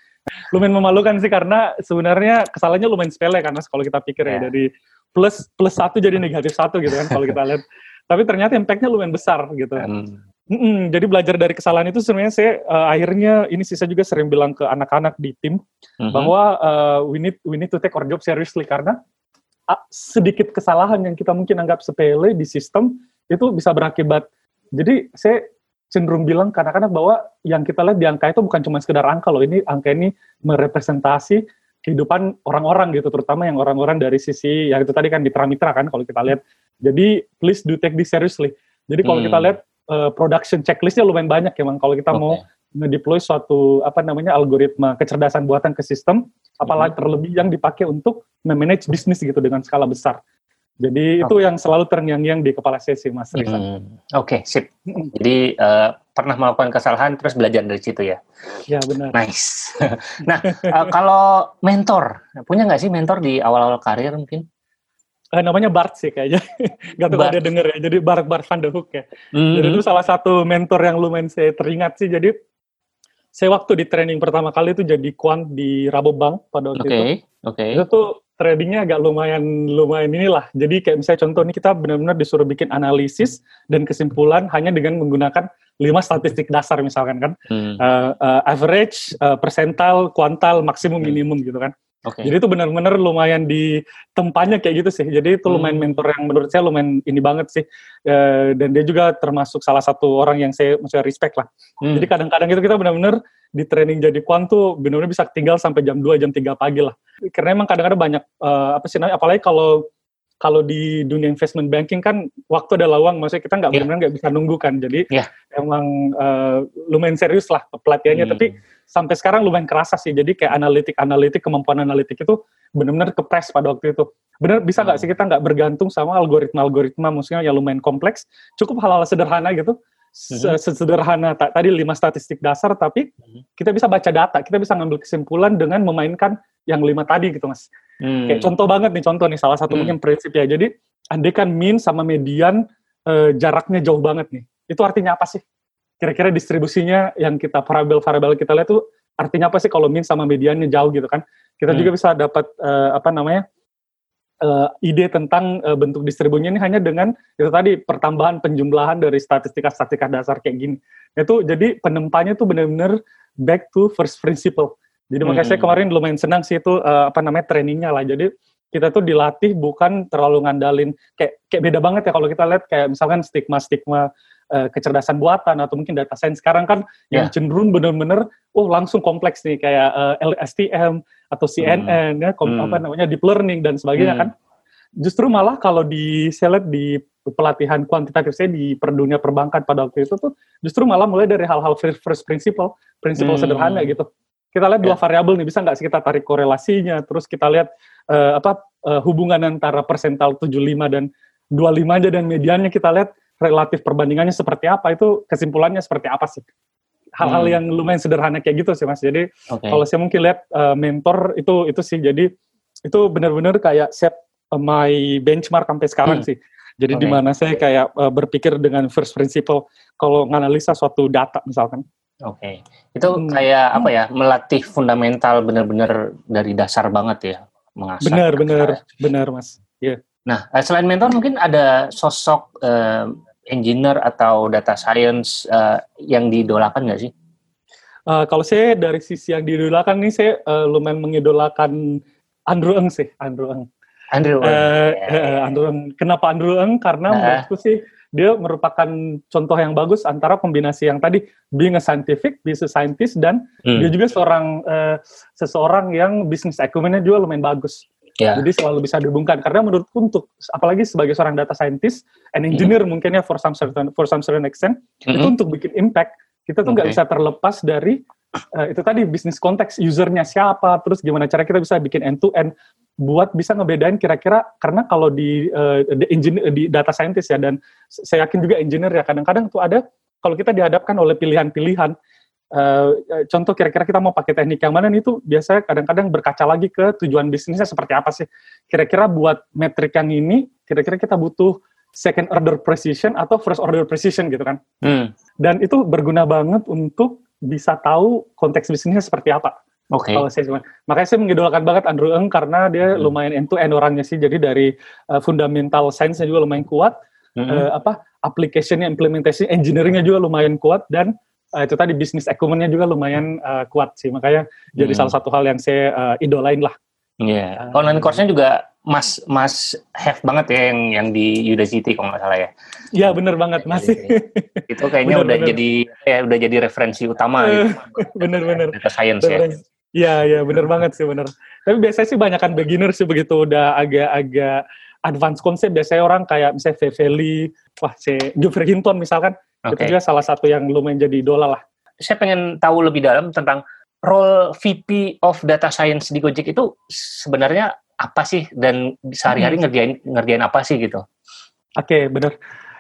Lumayan memalukan sih karena sebenarnya kesalahannya lumayan sepele Mas kalau kita pikir ya Ya. dari plus plus satu jadi negatif satu gitu kan kalau kita lihat. Tapi ternyata impact-nya lumayan besar gitu. Hmm. Mm-mm, jadi belajar dari kesalahan itu sebenarnya saya eh, akhirnya ini sih saya juga sering bilang ke anak-anak di tim Mhm. bahwa eh, we need we need to take our job seriously karena sedikit kesalahan yang kita mungkin anggap sepele di sistem itu bisa berakibat. Jadi saya cenderung bilang ke anak-anak bahwa yang kita lihat di angka itu bukan cuma sekedar angka loh, ini angka ini merepresentasi kehidupan orang-orang gitu, terutama yang orang-orang dari sisi yang itu tadi kan mitra-mitra kan kalau kita lihat. Jadi please do take this seriously. Jadi kalau Hmm. kita lihat eh, production checklistnya lumayan banyak ya. Kalau kita mau Oke. ngedeploy suatu apa namanya algoritma kecerdasan buatan ke sistem, apalagi terlebih yang dipakai untuk memanage bisnis gitu dengan skala besar. Jadi itu yang selalu terngiang-ngiang di kepala saya sih, Mas Rizal. Hmm. Oke, sip. Mm-mm. Jadi eh, pernah melakukan kesalahan terus belajar dari situ ya. Ya benar. Nice. nah, eh, kalau mentor, punya nggak sih mentor di awal-awal karir mungkin? Eh, namanya Bart sih kayaknya. Gak tahu ada denger ya. Jadi Bart Bart van de Hoek ya. Jadi Hmm. itu salah satu mentor yang lumayan saya teringat sih. Jadi saya waktu di training pertama kali itu jadi quant di Rabobank pada waktu Oke, itu. oke. Itu tuh tradingnya agak lumayan lumayan inilah. Jadi kayak misalnya contoh ini kita benar-benar disuruh bikin analisis dan kesimpulan hanya dengan menggunakan lima statistik dasar misalkan kan. Hmm. Eh, eh, average, eh, persental, kuantal, maksimum, Hmm. minimum gitu kan. Oke. Jadi itu benar-benar lumayan di tempatnya kayak gitu sih. Jadi itu lumayan Hmm. mentor yang menurut saya lumayan ini banget sih. Eh, dan dia juga termasuk salah satu orang yang saya maksudnya respect lah. Hmm. Jadi kadang-kadang itu kita benar-benar di training jadi kuant tuh benar-benar bisa tinggal sampai jam 2, jam 3 pagi lah. Karena emang kadang-kadang banyak eh, apa sih namanya apalagi kalau kalau di dunia investment banking kan waktu ada lawang, maksudnya kita nggak Iya. benar-benar nggak bisa nunggu kan. Jadi Iya. emang eh, lumayan serius lah pelatihannya. Hmm. Tapi sampai sekarang lumayan kerasa sih. Jadi kayak analitik-analitik, kemampuan analitik itu benar-benar kepres pada waktu itu. Benar bisa nggak Hmm. sih kita nggak bergantung sama algoritma-algoritma, maksudnya yang lumayan kompleks. Cukup hal-hal sederhana gitu. Se-. Sesederhana ta- tadi lima statistik dasar, tapi Mhm. kita bisa baca data, kita bisa ngambil kesimpulan dengan memainkan yang lima tadi gitu mas. Hmm. Kayak contoh banget nih, contoh nih salah satu Hmm. mungkin prinsip ya. Jadi andai kan mean sama median eh, jaraknya jauh banget nih. Itu artinya apa sih? Kira-kira distribusinya yang kita variabel-variabel kita lihat tuh artinya apa sih kalau mean sama mediannya jauh gitu kan? Kita Hmm. juga bisa dapat eh, apa namanya? eh, ide tentang eh, bentuk distribusinya ini hanya dengan itu tadi pertambahan penjumlahan dari statistika-statistika dasar kayak gini. Itu jadi penempanya tuh benar-benar back to first principle. Jadi makanya saya Hmm. kemarin lumayan senang sih itu eh, apa namanya trainingnya lah. Jadi kita tuh dilatih bukan terlalu ngandalin kayak kayak beda banget ya kalau kita lihat kayak misalkan stigma-stigma eh, kecerdasan buatan atau mungkin data science sekarang kan yang Ya. cenderung bener-bener oh langsung kompleks nih kayak eh, LSTM atau CNN ya kom- Hmm. apa namanya deep learning dan sebagainya Hmm. kan. Justru malah kalau di saya lihat di pelatihan kuantitatif saya di per dunia perbankan pada waktu itu tuh justru malah mulai dari hal-hal first, first principle, prinsipal Hmm. sederhana gitu. Kita lihat dua Ya. variabel nih bisa nggak sih kita tarik korelasinya, terus kita lihat eh, apa eh, hubungan antara persental 75 dan 25 aja dan mediannya kita lihat relatif perbandingannya seperti apa itu kesimpulannya seperti apa sih hal-hal Hmm. yang lumayan sederhana kayak gitu sih mas jadi Oke. kalau saya mungkin lihat eh, mentor itu itu sih jadi itu benar-benar kayak set eh, my benchmark sampai sekarang Hmm. sih jadi Oke. di mana saya kayak eh, berpikir dengan first principle kalau menganalisa suatu data misalkan Oke, itu Hmm. kayak apa ya melatih fundamental benar-benar dari dasar banget ya mengasah. benar benar mengasah. benar mas Nah, eh, selain mentor mungkin ada sosok eh, engineer atau data science eh, yang didolakan nggak sih? Eh, kalau saya dari sisi yang diidolakan nih saya eh, lumayan mengidolakan Andrew Ng sih Andrew Ng Andrew. Eh, Ng. eh, Andrew Ng. Kenapa Andrew Ng? Karena Nah. menurutku sih dia merupakan contoh yang bagus antara kombinasi yang tadi being a scientific, being a scientist dan Hmm, dia juga seorang eh, seseorang yang bisnis acumennya juga lumayan bagus. Ya. Jadi selalu bisa dihubungkan karena menurutku untuk apalagi sebagai seorang data scientist and engineer mungkin ya for some certain for some certain extent itu Mm-mm. untuk bikin impact kita tuh nggak Oke. bisa terlepas dari eh, itu tadi bisnis konteks usernya siapa terus gimana cara kita bisa bikin end to end buat bisa ngebedain kira-kira karena kalau di, di engineer di data scientist ya dan saya yakin juga engineer ya kadang-kadang tuh ada kalau kita dihadapkan oleh pilihan-pilihan, uh, contoh kira-kira kita mau pakai teknik yang mana itu biasanya kadang-kadang berkaca lagi ke tujuan bisnisnya seperti apa sih. Kira-kira buat metrik yang ini, kira-kira kita butuh second order precision atau first order precision gitu kan. Hmm. Dan itu berguna banget untuk bisa tahu konteks bisnisnya seperti apa. Oke. Okay. saya makanya saya mengidolakan banget Andrew Ng karena dia hmm. lumayan end to end orangnya sih. Jadi dari uh, fundamental science-nya juga lumayan kuat, hmm. uh, apa application-nya, implementasi, engineering-nya juga lumayan kuat dan uh, itu tadi bisnis acumen-nya juga lumayan uh, kuat sih. Makanya hmm. jadi salah satu hal yang saya uh, idolain lah. Iya. Yeah. Uh, Online course-nya juga Mas Mas have banget ya yang yang di Udacity kalau nggak salah ya. Iya bener banget masih. itu kayaknya bener, udah bener. jadi ya udah jadi referensi utama gitu. bener bener. Data science bener. ya. Iya iya bener banget sih bener. Tapi biasanya sih banyak kan beginner sih begitu udah agak-agak advance konsep biasanya orang kayak misalnya Veveli, wah si Jeffrey Hinton misalkan okay. itu juga salah satu yang lumayan jadi idola lah. Saya pengen tahu lebih dalam tentang role VP of Data Science di Gojek itu sebenarnya apa sih dan sehari-hari hmm. ngerjain ngerjain apa sih gitu? Oke, okay, benar.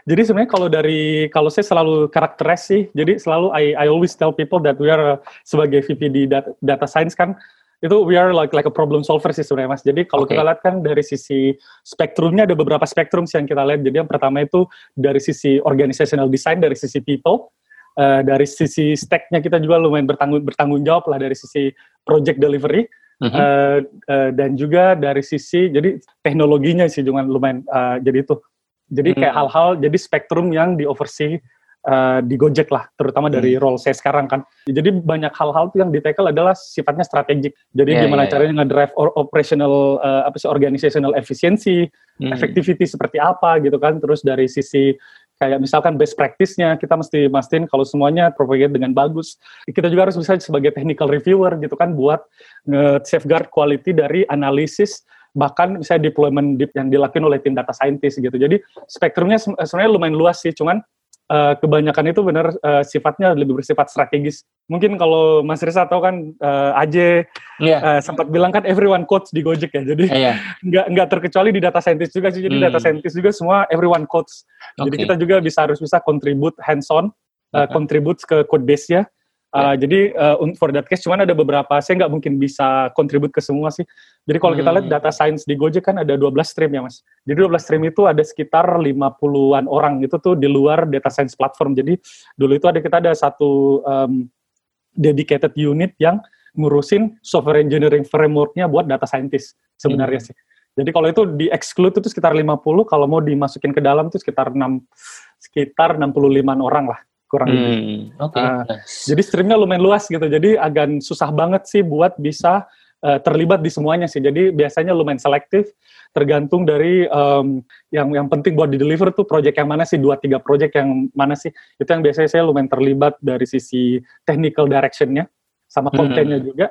Jadi sebenarnya kalau dari kalau saya selalu karakteris sih, jadi selalu I I always tell people that we are sebagai VP di data, data science kan itu we are like like a problem solver sih sebenarnya mas. Jadi kalau okay. kita lihat kan dari sisi spektrumnya ada beberapa spektrum sih yang kita lihat. Jadi yang pertama itu dari sisi organizational design, dari sisi people, uh, dari sisi stacknya kita juga lumayan bertanggung bertanggung jawab lah dari sisi project delivery mm-hmm. uh, uh, dan juga dari sisi jadi teknologinya sih juga lumayan uh, jadi itu jadi kayak mm-hmm. hal-hal jadi spektrum yang di oversee uh, di Gojek lah, terutama dari mm. role saya sekarang kan. Jadi banyak hal-hal yang di tackle adalah sifatnya strategik. Jadi yeah, gimana yeah, caranya yeah. ngedrive operational uh, apa sih organizational efficiency, mm. effectivity seperti apa gitu kan. Terus dari sisi kayak misalkan best practice-nya kita mesti mastiin kalau semuanya propagate dengan bagus. Kita juga harus bisa sebagai technical reviewer gitu kan buat nge-safeguard quality dari analisis bahkan misalnya deployment yang dilakukan oleh tim data scientist gitu. Jadi spektrumnya sebenarnya lumayan luas sih, cuman uh, kebanyakan itu benar uh, sifatnya lebih bersifat strategis. Mungkin kalau Mas Risa tahu kan uh, Aje yeah. uh, sempat bilang kan everyone coach di Gojek ya. Jadi yeah. nggak nggak terkecuali di data scientist juga sih. Jadi hmm. data scientist juga semua everyone coach. Okay. Jadi kita juga bisa harus bisa contribute hands on, uh, okay. contribute ke code base-nya. Uh, yeah. Jadi uh, for that case cuman ada beberapa saya nggak mungkin bisa kontribut ke semua sih. Jadi kalau hmm. kita lihat hmm. data science di Gojek kan ada 12 stream ya Mas. Jadi 12 stream itu ada sekitar 50-an orang itu tuh di luar data science platform. Jadi dulu itu ada kita ada satu um, dedicated unit yang ngurusin software engineering frameworknya buat data scientist sebenarnya hmm. sih. Jadi kalau itu di exclude itu sekitar 50, kalau mau dimasukin ke dalam itu sekitar 6 sekitar 65 orang lah kurang lebih. Hmm, okay. uh, Jadi streamnya lumayan luas gitu. Jadi agak susah banget sih buat bisa uh, terlibat di semuanya sih. Jadi biasanya lumayan selektif, tergantung dari um, yang yang penting buat di deliver tuh project yang mana sih, dua tiga project yang mana sih. Itu yang biasanya saya lumayan terlibat dari sisi technical directionnya sama hmm. kontennya hmm. juga.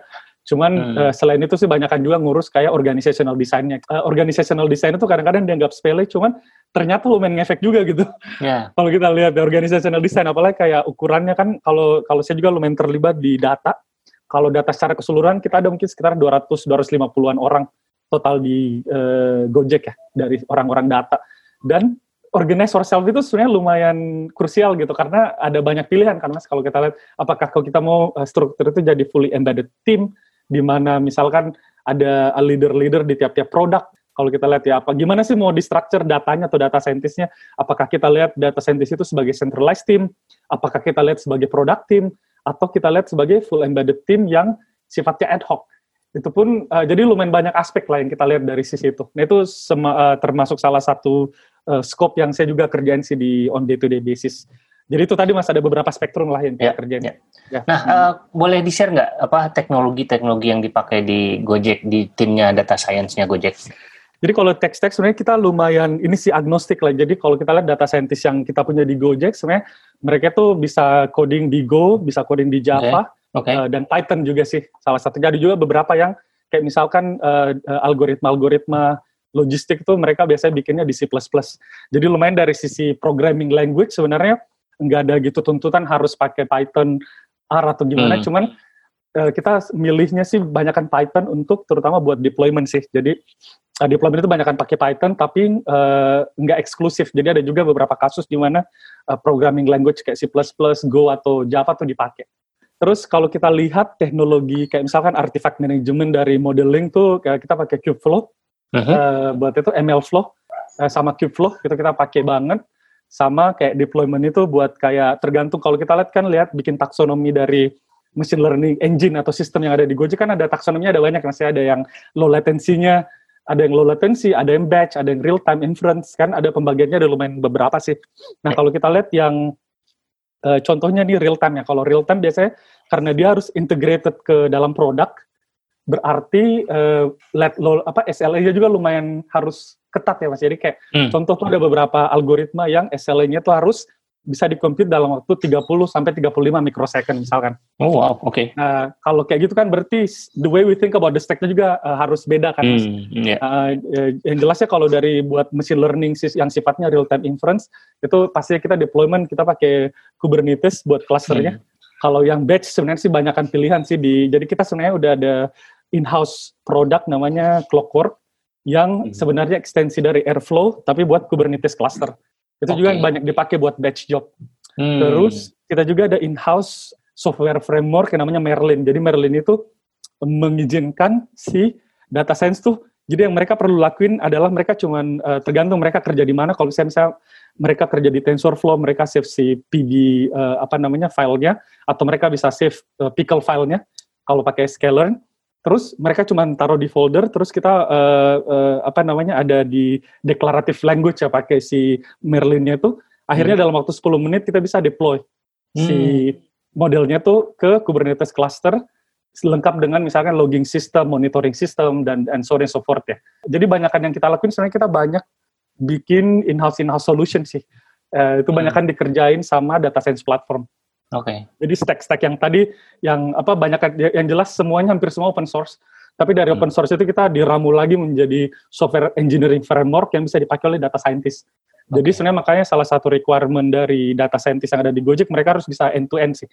Cuman hmm. uh, selain itu sih banyakkan juga ngurus kayak organizational design-nya. Uh, organizational design itu kadang-kadang dianggap sepele, cuman ternyata lumayan ngefek juga gitu. Yeah. kalau kita lihat di organizational design, apalagi kayak ukurannya kan, kalau kalau saya juga lumayan terlibat di data. Kalau data secara keseluruhan kita ada mungkin sekitar 200 250-an orang total di uh, Gojek ya dari orang-orang data. Dan organize ourselves itu sebenarnya lumayan krusial gitu karena ada banyak pilihan karena kalau kita lihat apakah kalau kita mau struktur itu jadi fully embedded team di mana misalkan ada leader-leader di tiap-tiap produk. Kalau kita lihat ya apa gimana sih mau di structure datanya atau data scientistnya? Apakah kita lihat data scientist itu sebagai centralized team? Apakah kita lihat sebagai product team? Atau kita lihat sebagai full embedded team yang sifatnya ad hoc? Itu pun uh, jadi lumayan banyak aspek lah yang kita lihat dari sisi itu. Nah itu sema, uh, termasuk salah satu uh, scope yang saya juga kerjain sih di on day to day basis. Jadi itu tadi mas ada beberapa spektrum lah yang kita ya, kerjain. Ya. Ya. Nah, hmm. uh, boleh di share nggak apa teknologi-teknologi yang dipakai di Gojek di timnya data science-nya Gojek? Jadi kalau teks-teks sebenarnya kita lumayan ini sih agnostik lah. Jadi kalau kita lihat data scientist yang kita punya di Gojek sebenarnya mereka tuh bisa coding di Go, bisa coding di Java, okay. Okay. Uh, dan Python juga sih salah satunya. Ada juga beberapa yang kayak misalkan uh, algoritma-algoritma logistik tuh mereka biasanya bikinnya di C++. Jadi lumayan dari sisi programming language sebenarnya nggak ada gitu tuntutan harus pakai Python R atau gimana, hmm. cuman uh, kita milihnya sih banyakkan Python untuk terutama buat deployment sih. Jadi uh, deployment itu banyak kan pakai Python tapi uh, nggak eksklusif. Jadi ada juga beberapa kasus di mana uh, programming language kayak C++, Go atau Java tuh dipakai. Terus kalau kita lihat teknologi kayak misalkan artifact management dari modeling tuh kayak kita pakai Kubeflow. Uh -huh. uh, buat itu MLflow uh, sama Kubeflow itu kita pakai banget. Sama kayak deployment itu buat kayak tergantung kalau kita lihat kan lihat bikin taksonomi dari machine learning engine atau sistem yang ada di Gojek kan ada taksonominya ada banyak masih ada yang low latensinya ada yang low latency, ada yang batch, ada yang real time inference kan ada pembagiannya ada lumayan beberapa sih. Nah kalau kita lihat yang uh, contohnya nih real time ya. Kalau real time biasanya karena dia harus integrated ke dalam produk, berarti uh, let low apa SLA-nya juga lumayan harus ketat ya mas. Jadi kayak hmm. contoh tuh ada beberapa algoritma yang SLA-nya tuh harus bisa dikomput dalam waktu 30 sampai 35 mikrosecond misalkan. Oh wow, oke. Okay. Nah, kalau kayak gitu kan berarti the way we think about the stack juga uh, harus beda kan. Mas. Hmm, yeah. uh, yang jelasnya kalau dari buat machine learning yang sifatnya real time inference itu pasti kita deployment kita pakai Kubernetes buat clusternya. Hmm. Kalau yang batch sebenarnya sih banyakkan pilihan sih di jadi kita sebenarnya udah ada in-house produk namanya Clockwork yang hmm. sebenarnya ekstensi dari Airflow tapi buat Kubernetes cluster. Itu okay. juga yang banyak dipakai buat batch job. Hmm. Terus kita juga ada in-house software framework yang namanya Merlin. Jadi Merlin itu mengizinkan si data science tuh jadi yang mereka perlu lakuin adalah mereka cuman uh, tergantung mereka kerja di mana. Kalau misalnya, misalnya mereka kerja di TensorFlow, mereka save si PG uh, eh, apa namanya filenya, atau mereka bisa save uh, pickle filenya kalau pakai Scalern terus mereka cuma taruh di folder terus kita uh, uh, apa namanya ada di declarative language ya pakai si Merlinnya itu akhirnya hmm. dalam waktu 10 menit kita bisa deploy hmm. si modelnya tuh ke Kubernetes cluster lengkap dengan misalkan logging system, monitoring system dan and so on and so forth ya. Jadi banyakkan yang kita lakuin sebenarnya kita banyak bikin in-house in-house solution sih. Uh, itu hmm. banyakkan dikerjain sama data science platform. Oke. Okay. Jadi stack-stack yang tadi yang apa banyak yang jelas semuanya hampir semua open source. Tapi dari hmm. open source itu kita diramu lagi menjadi software engineering framework yang bisa dipakai oleh data scientist. Okay. Jadi sebenarnya makanya salah satu requirement dari data scientist yang ada di Gojek mereka harus bisa end to end sih.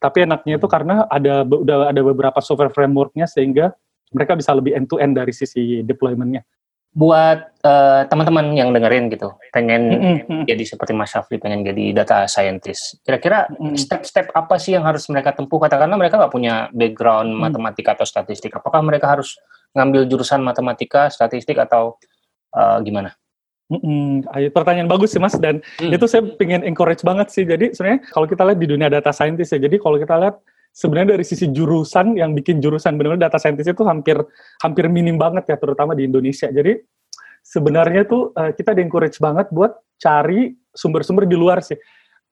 Tapi enaknya itu karena ada udah ada beberapa software frameworknya sehingga mereka bisa lebih end to end dari sisi deploymentnya buat uh, teman-teman yang dengerin gitu, pengen mm-hmm. jadi seperti Mas Syafri, pengen jadi data scientist. Kira-kira mm-hmm. step-step apa sih yang harus mereka tempuh? Katakanlah mereka nggak punya background mm-hmm. matematika atau statistik. Apakah mereka harus ngambil jurusan matematika, statistik, atau uh, gimana? Mm-hmm. Pertanyaan bagus sih Mas, dan mm. itu saya pengen encourage banget sih. Jadi sebenarnya kalau kita lihat di dunia data scientist ya, jadi kalau kita lihat sebenarnya dari sisi jurusan yang bikin jurusan benar-benar data scientist itu hampir hampir minim banget ya terutama di Indonesia. Jadi sebenarnya tuh uh, kita di encourage banget buat cari sumber-sumber di luar sih.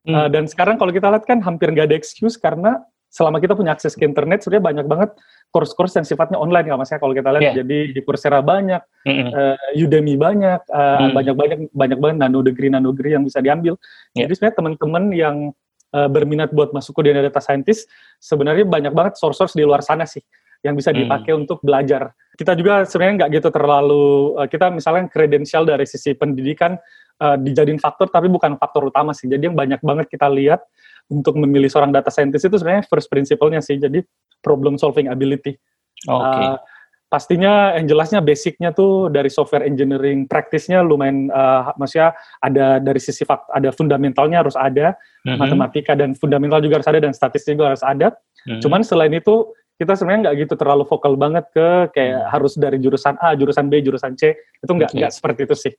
Hmm. Uh, dan sekarang kalau kita lihat kan hampir nggak ada excuse karena selama kita punya akses ke internet sebenarnya banyak banget course-course yang sifatnya online ya mas ya kalau kita lihat yeah. jadi di Coursera banyak, mm -hmm. uh, Udemy banyak, uh, mm. banyak banyak banyak banget nano degree nano degree yang bisa diambil. Yeah. Jadi sebenarnya teman-teman yang uh, berminat buat masuk ke dunia data scientist, sebenarnya banyak banget source-source di luar sana sih yang bisa hmm. dipakai hmm. untuk belajar. Kita juga sebenarnya nggak gitu terlalu uh, kita misalnya kredensial dari sisi pendidikan uh, dijadiin faktor tapi bukan faktor utama sih. Jadi yang banyak banget kita lihat untuk memilih seorang data scientist itu sebenarnya first principle-nya sih. Jadi problem solving ability. Oke. Okay. Uh, pastinya yang jelasnya basicnya tuh dari software engineering praktisnya lumayan uh, maksudnya ada dari sisi fakt ada fundamentalnya harus ada mm-hmm. matematika dan fundamental juga harus ada dan statistik juga harus ada mm-hmm. cuman selain itu kita sebenarnya nggak gitu terlalu vokal banget ke kayak mm-hmm. harus dari jurusan A jurusan B jurusan C itu nggak nggak okay. seperti itu sih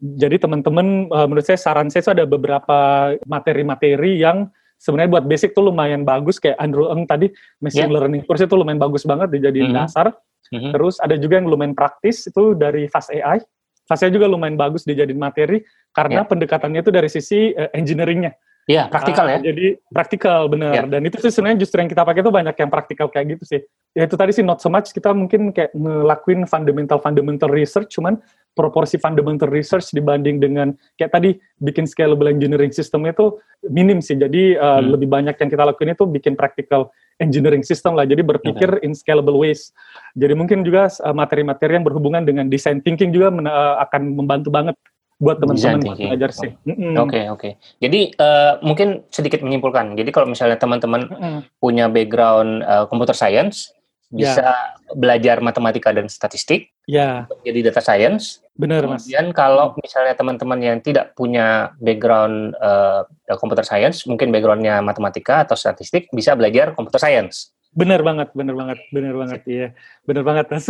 jadi teman-teman uh, menurut saya saran saya itu ada beberapa materi-materi yang sebenarnya buat basic tuh lumayan bagus kayak Andrew Eng tadi machine yeah. learning course itu lumayan bagus banget dijadiin mm-hmm. dasar hmm Terus ada juga yang lumayan praktis itu dari Fast AI. Fast AI juga lumayan bagus dijadiin materi karena yeah. pendekatannya itu dari sisi uh, engineeringnya. Iya, yeah, praktikal uh, ya. Jadi praktikal benar. Yeah. Dan itu sih sebenarnya justru yang kita pakai itu banyak yang praktikal kayak gitu sih. Ya itu tadi sih not so much kita mungkin kayak ngelakuin fundamental fundamental research, cuman proporsi fundamental research dibanding dengan kayak tadi bikin scalable engineering system itu minim sih. Jadi uh, hmm. lebih banyak yang kita lakuin itu bikin practical engineering system lah. Jadi berpikir in scalable ways. Jadi mungkin juga uh, materi-materi yang berhubungan dengan design thinking juga uh, akan membantu banget buat teman-teman belajar sih. Oke oke. Okay, okay. Jadi uh, mungkin sedikit menyimpulkan. Jadi kalau misalnya teman-teman mm -hmm. punya background uh, computer science, bisa ya. belajar matematika dan statistik, ya. jadi data science. Benar, Mas. Kemudian kalau misalnya teman-teman yang tidak punya background uh, computer science, mungkin backgroundnya matematika atau statistik, bisa belajar computer science. Bener banget, bener banget, bener banget, iya, bener banget mas.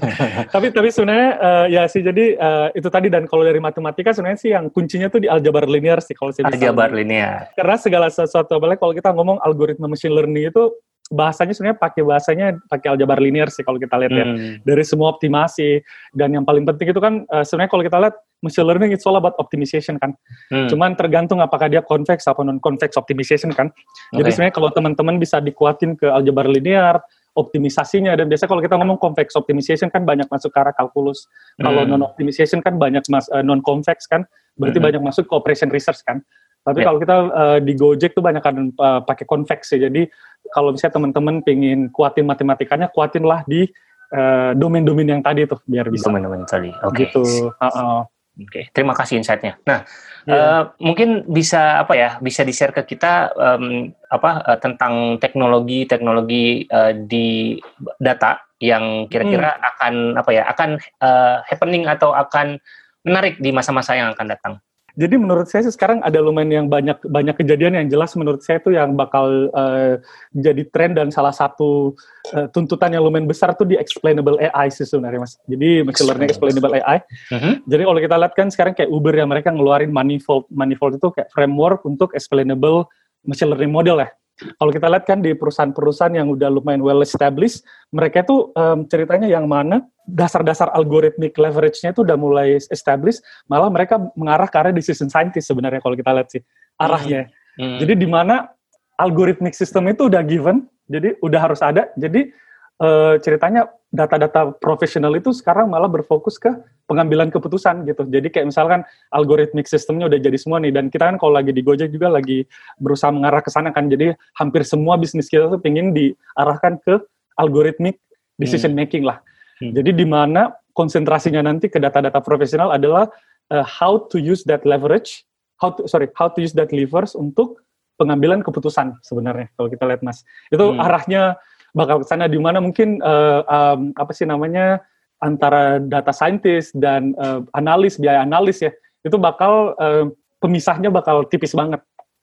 tapi tapi sebenarnya uh, ya sih jadi uh, itu tadi dan kalau dari matematika sebenarnya sih yang kuncinya tuh di aljabar linear sih kalau saya Aljabar linear. Karena segala sesuatu apalagi kalau kita ngomong algoritma machine learning itu bahasanya sebenarnya pakai bahasanya pakai aljabar linear sih kalau kita lihat ya. hmm. ya dari semua optimasi dan yang paling penting itu kan uh, sebenarnya kalau kita lihat machine learning it's all about optimization kan. Hmm. Cuman tergantung apakah dia convex atau non convex optimization kan. Okay. Jadi sebenarnya kalau teman-teman bisa dikuatin ke aljabar linear optimisasinya dan biasa kalau kita ngomong convex optimization kan banyak masuk ke arah kalkulus. Hmm. Kalau non optimization kan banyak mas uh, non convex kan berarti hmm. banyak masuk ke operation research kan. Tapi yeah. kalau kita uh, di Gojek tuh banyak kan uh, pakai convex ya. Jadi kalau misalnya teman-teman pengen kuatin matematikanya, kuatinlah di uh, domain-domain yang tadi tuh biar bisa. Domain-domain tadi. Oke. Okay. Gitu. Uh -uh. Oke, okay. terima kasih insight-nya. Nah, yeah. Iya. uh, mungkin bisa apa ya? Bisa di-share ke kita um, apa uh, tentang teknologi-teknologi uh, di data yang kira-kira hmm. akan apa ya? Akan uh, happening atau akan menarik di masa-masa yang akan datang. Jadi menurut saya sih sekarang ada lumayan yang banyak banyak kejadian yang jelas menurut saya itu yang bakal uh, jadi tren dan salah satu uh, tuntutan yang lumayan besar tuh di explainable AI sih sebenarnya mas. Jadi machine learning explainable AI. Uh-huh. Jadi kalau kita lihat kan sekarang kayak Uber yang mereka ngeluarin manifold manifold itu kayak framework untuk explainable machine learning model ya kalau kita lihat kan di perusahaan-perusahaan yang udah lumayan well established, mereka itu um, ceritanya yang mana dasar-dasar algoritmik leverage-nya itu udah mulai established, malah mereka mengarah ke arah decision scientist sebenarnya kalau kita lihat sih arahnya. Hmm. Hmm. Jadi di mana algoritmik system itu udah given, jadi udah harus ada. Jadi uh, ceritanya data-data profesional itu sekarang malah berfokus ke pengambilan keputusan gitu. Jadi kayak misalkan algoritmik sistemnya udah jadi semua nih dan kita kan kalau lagi di Gojek juga lagi berusaha mengarah ke sana kan. Jadi hampir semua bisnis kita tuh pengen diarahkan ke algoritmik decision making lah. Hmm. Jadi di mana konsentrasinya nanti ke data-data profesional adalah uh, how to use that leverage, how to sorry, how to use that levers untuk pengambilan keputusan sebenarnya kalau kita lihat Mas. Itu hmm. arahnya bakal ke sana di mana mungkin uh, um, apa sih namanya antara data scientist dan uh, analis biaya analis ya itu bakal uh, pemisahnya bakal tipis banget.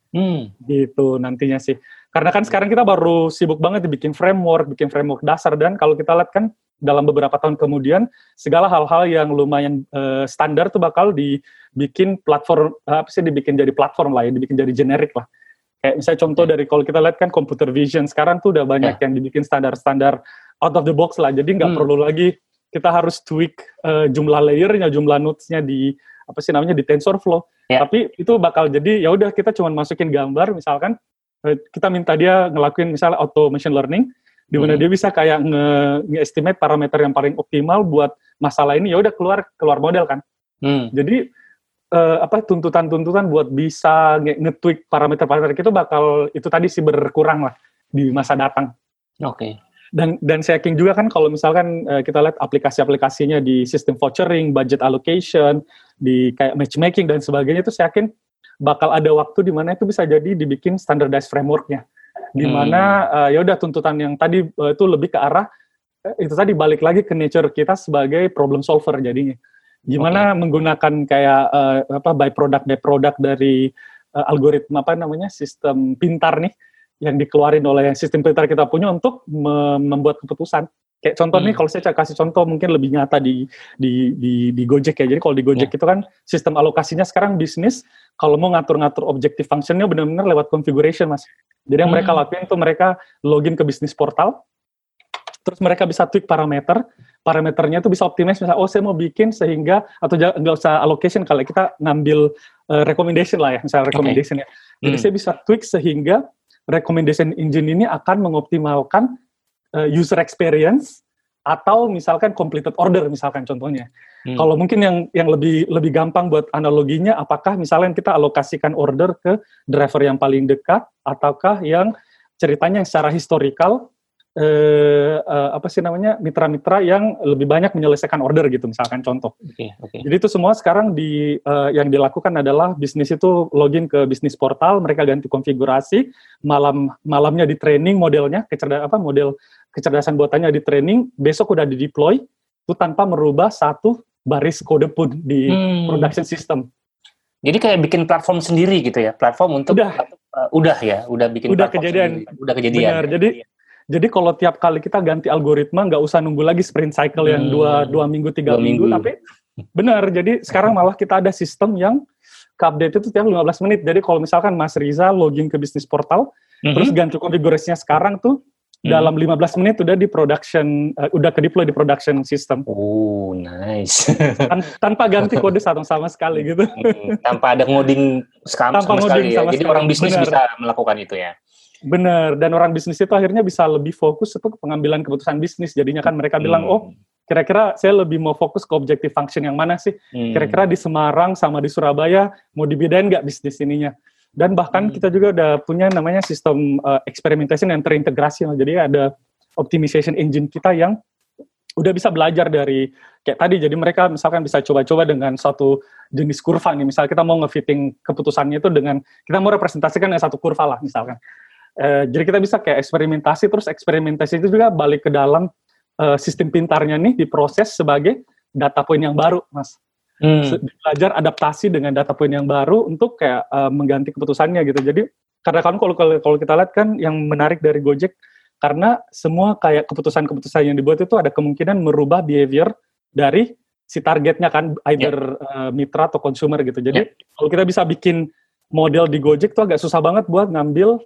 Hmm. gitu nantinya sih. Karena kan sekarang kita baru sibuk banget bikin framework bikin framework dasar dan kalau kita lihat kan dalam beberapa tahun kemudian segala hal-hal yang lumayan uh, standar tuh bakal dibikin platform apa sih dibikin jadi platform lah ya dibikin jadi generik lah Kayak misalnya contoh dari kalau kita lihat kan computer vision sekarang tuh udah banyak yeah. yang dibikin standar-standar out of the box lah. Jadi nggak hmm. perlu lagi kita harus tweak uh, jumlah layernya, jumlah nodes-nya di apa sih namanya di TensorFlow. Yeah. Tapi itu bakal jadi ya udah kita cuma masukin gambar misalkan uh, kita minta dia ngelakuin misalnya auto machine learning di mana hmm. dia bisa kayak nge-estimate parameter yang paling optimal buat masalah ini ya udah keluar keluar model kan. Hmm. Jadi uh, apa tuntutan-tuntutan buat bisa nge-tweak parameter-parameter itu bakal itu tadi sih berkurang lah di masa datang. Oke. Okay. Dan dan saya yakin juga kan kalau misalkan uh, kita lihat aplikasi-aplikasinya di sistem vouchering, budget allocation, di kayak matchmaking dan sebagainya itu saya yakin bakal ada waktu di mana itu bisa jadi dibikin standardized frameworknya. Di hmm. mana hmm. uh, ya udah tuntutan yang tadi uh, itu lebih ke arah itu tadi balik lagi ke nature kita sebagai problem solver jadinya Gimana okay. menggunakan kayak uh, apa by product by product dari uh, algoritma apa namanya sistem pintar nih yang dikeluarin oleh sistem pintar kita punya untuk me membuat keputusan. Kayak contoh hmm. nih kalau saya kasih contoh mungkin lebih nyata di di di, di Gojek ya. Jadi kalau di Gojek yeah. itu kan sistem alokasinya sekarang bisnis kalau mau ngatur-ngatur objektif functionnya benar-benar lewat configuration mas. Jadi yang hmm. mereka lakuin itu mereka login ke bisnis portal, terus mereka bisa tweak parameter, parameternya itu bisa optimize misalnya oh saya mau bikin sehingga atau nggak usah allocation kalau kita ngambil uh, recommendation lah ya misalnya recommendation okay. ya. Jadi hmm. saya bisa tweak sehingga recommendation engine ini akan mengoptimalkan uh, user experience atau misalkan completed order misalkan contohnya. Hmm. Kalau mungkin yang yang lebih lebih gampang buat analoginya apakah misalnya kita alokasikan order ke driver yang paling dekat ataukah yang ceritanya secara historical eh, eh, apa sih namanya mitra-mitra yang lebih banyak menyelesaikan order gitu misalkan contoh. Oke, oke. Jadi itu semua sekarang di eh, yang dilakukan adalah bisnis itu login ke bisnis portal, mereka ganti konfigurasi, malam malamnya di training modelnya kecerdasan apa model kecerdasan buatannya di training, besok udah di deploy itu tanpa merubah satu baris kode pun di Hmm. production system. Jadi kayak bikin platform sendiri gitu ya, platform untuk Udah. uh, udah ya, udah bikin Udah platform kejadian. sendiri. udah kejadian. Benar, jadi- Jadi kalau tiap kali kita ganti algoritma nggak usah nunggu lagi sprint cycle yang Hmm. dua dua minggu tiga Dua minggu, minggu. tapi benar. Jadi sekarang malah kita ada sistem yang update itu tiap 15 menit. Jadi kalau misalkan Mas Riza login ke bisnis portal, Mhm. terus ganti konfigurasinya sekarang tuh Mhm. dalam 15 menit udah di production, eh, udah ke deploy di production system Oh, nice. Tan- tanpa ganti kode satu sama sekali gitu. Hmm, Tanpa ada ngoding skam Tanpa sama ngoding sekali ya. sama Jadi sekali. orang bisnis Benar. bisa melakukan itu ya. Benar. Dan orang bisnis itu akhirnya bisa lebih fokus itu ke pengambilan keputusan bisnis. Jadinya kan mereka bilang, Hmm. oh kira-kira saya lebih mau fokus ke objective function yang mana sih? Hmm. Kira-kira di Semarang sama di Surabaya mau dibedain nggak bisnis ininya? Dan bahkan Hmm. kita juga udah punya namanya sistem uh, experimentation yang terintegrasi. Jadi ada optimization engine kita yang udah bisa belajar dari kayak tadi. Jadi mereka misalkan bisa coba-coba dengan satu jenis kurva nih. Misal kita mau ngefitting keputusannya itu dengan kita mau representasikan dengan satu kurva lah misalkan. Eh, jadi kita bisa kayak eksperimentasi terus eksperimentasi itu juga balik ke dalam eh, sistem pintarnya nih diproses sebagai data point yang baru, Mas Hmm. belajar adaptasi dengan data point yang baru untuk kayak uh, mengganti keputusannya gitu. Jadi karena kan kalau kalau kita lihat kan yang menarik dari Gojek karena semua kayak keputusan-keputusan yang dibuat itu ada kemungkinan merubah behavior dari si targetnya kan either uh, mitra atau consumer gitu. Jadi kalau kita bisa bikin model di Gojek tuh agak susah banget buat ngambil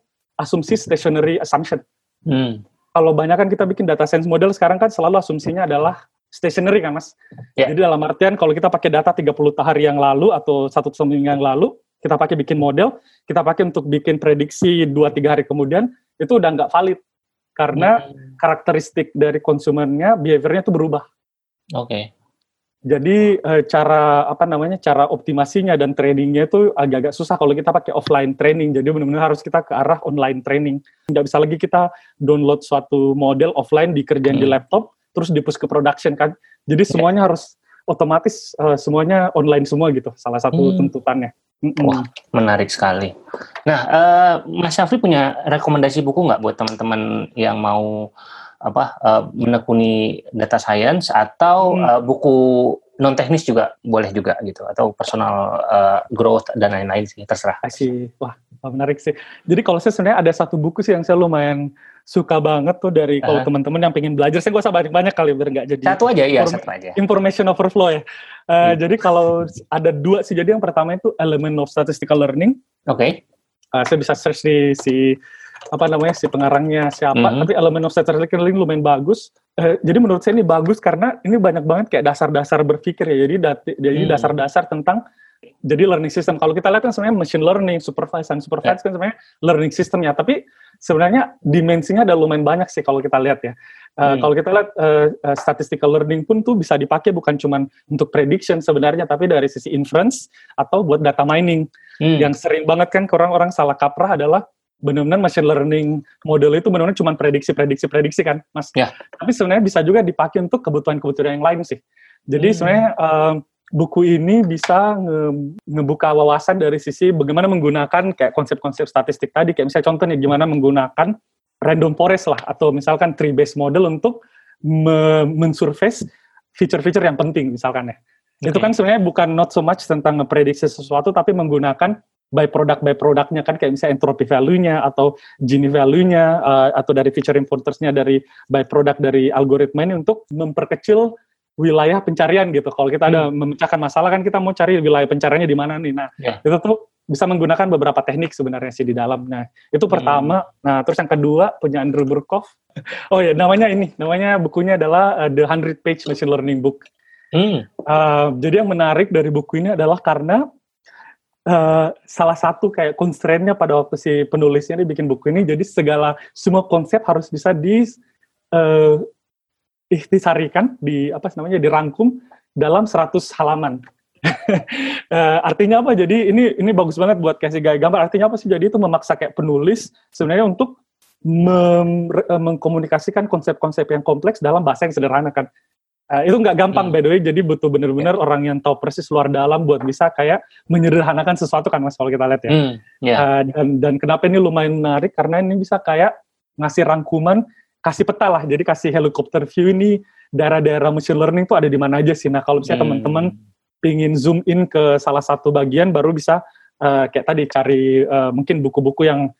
asumsi stationary assumption. Hmm. Kalau banyak kan kita bikin data science model sekarang kan selalu asumsinya adalah stationary kan mas. Ya. Jadi dalam artian kalau kita pakai data 30 hari yang lalu atau satu seminggu yang lalu, kita pakai bikin model, kita pakai untuk bikin prediksi 2-3 hari kemudian, itu udah nggak valid. Karena Hmm. karakteristik dari konsumennya, behaviornya itu berubah. Oke. Jadi eh, cara apa namanya cara optimasinya dan trainingnya itu agak-agak susah kalau kita pakai offline training. Jadi benar-benar harus kita ke arah online training. Nggak bisa lagi kita download suatu model offline dikerjain di Hmm. laptop terus dipush ke production kan. Jadi semuanya harus otomatis eh, semuanya online semua gitu. Salah satu Hmm. tuntutannya. Mm-mm. Wah. Menarik sekali. Nah, eh, Mas Syafri punya rekomendasi buku nggak buat teman-teman yang mau apa eh, menekuni data science atau Hmm. eh, buku non teknis juga boleh juga gitu atau personal eh, growth dan lain-lain sih terserah. Asih. Wah, menarik sih. Jadi kalau saya sebenarnya ada satu buku sih yang saya lumayan suka banget tuh dari kalau Ah. teman-teman yang pengen belajar. Saya gak usah banyak-banyak kali biar nggak jadi Satu aja ya, satu aja. information overflow ya. Uh, Hmm. Jadi kalau ada dua sih. Jadi yang pertama itu element of statistical learning. Oke. Uh, saya bisa search di si apa namanya si pengarangnya siapa. Mhm. Tapi element of learning lumayan bagus. Uh, jadi menurut saya ini bagus karena ini banyak banget kayak dasar-dasar berpikir ya. Jadi dati- jadi Hmm. dasar-dasar tentang jadi learning system. Kalau kita lihat kan sebenarnya machine learning, supervised dan supervised kan sebenarnya learning systemnya. Tapi sebenarnya dimensinya ada lumayan banyak sih kalau kita lihat ya. Uh, Hmm. Kalau kita lihat uh, uh, statistical learning pun tuh bisa dipakai bukan cuma untuk prediction sebenarnya, tapi dari sisi inference atau buat data mining. Hmm. Yang sering banget kan orang-orang salah kaprah adalah benar-benar machine learning model itu benar-benar cuma prediksi-prediksi-prediksi kan, Mas. Ya. Tapi sebenarnya bisa juga dipakai untuk kebutuhan-kebutuhan yang lain sih. Jadi Hmm. sebenarnya um, buku ini bisa nge- ngebuka wawasan dari sisi bagaimana menggunakan kayak konsep-konsep statistik tadi, kayak misalnya contohnya gimana menggunakan random forest lah atau misalkan tree based model untuk me- mensurface feature-feature yang penting misalkan ya. Itu Oke. kan sebenarnya bukan not so much tentang ngeprediksi sesuatu tapi menggunakan by product by produknya kan kayak misalnya entropy value-nya atau Gini value-nya uh, atau dari feature importers-nya dari by product dari algoritma ini untuk memperkecil wilayah pencarian gitu. Kalau kita ada memecahkan masalah kan kita mau cari wilayah pencariannya di mana nih. Nah, Ya. itu tuh bisa menggunakan beberapa teknik sebenarnya sih di dalam. Nah, itu pertama. Nah, terus yang kedua punya Andrew Burkhoff. Oh ya, namanya ini. Namanya bukunya adalah uh, The 100 Page Machine Learning Book. Hmm. Uh, jadi yang menarik dari buku ini adalah karena uh, salah satu kayak constraint-nya pada waktu si penulisnya ini bikin buku ini, jadi segala semua konsep harus bisa di uh, ikhtisarikan, di apa namanya, dirangkum dalam 100 halaman. Uh, artinya apa? Jadi ini ini bagus banget buat kasih gaya gambar. Artinya apa sih? Jadi itu memaksa kayak penulis sebenarnya untuk mengkomunikasikan konsep-konsep yang kompleks dalam bahasa yang sederhana kan. Uh, itu nggak gampang hmm. by the way, jadi butuh benar-benar yeah. orang yang tahu persis luar dalam buat bisa kayak menyederhanakan sesuatu kan mas kalau kita lihat ya. Hmm, yeah. uh, dan dan kenapa ini lumayan menarik karena ini bisa kayak ngasih rangkuman, kasih peta lah, jadi kasih helikopter view ini daerah-daerah machine learning itu ada di mana aja sih. Nah kalau misalnya hmm. teman-teman pingin zoom in ke salah satu bagian, baru bisa uh, kayak tadi cari uh, mungkin buku-buku yang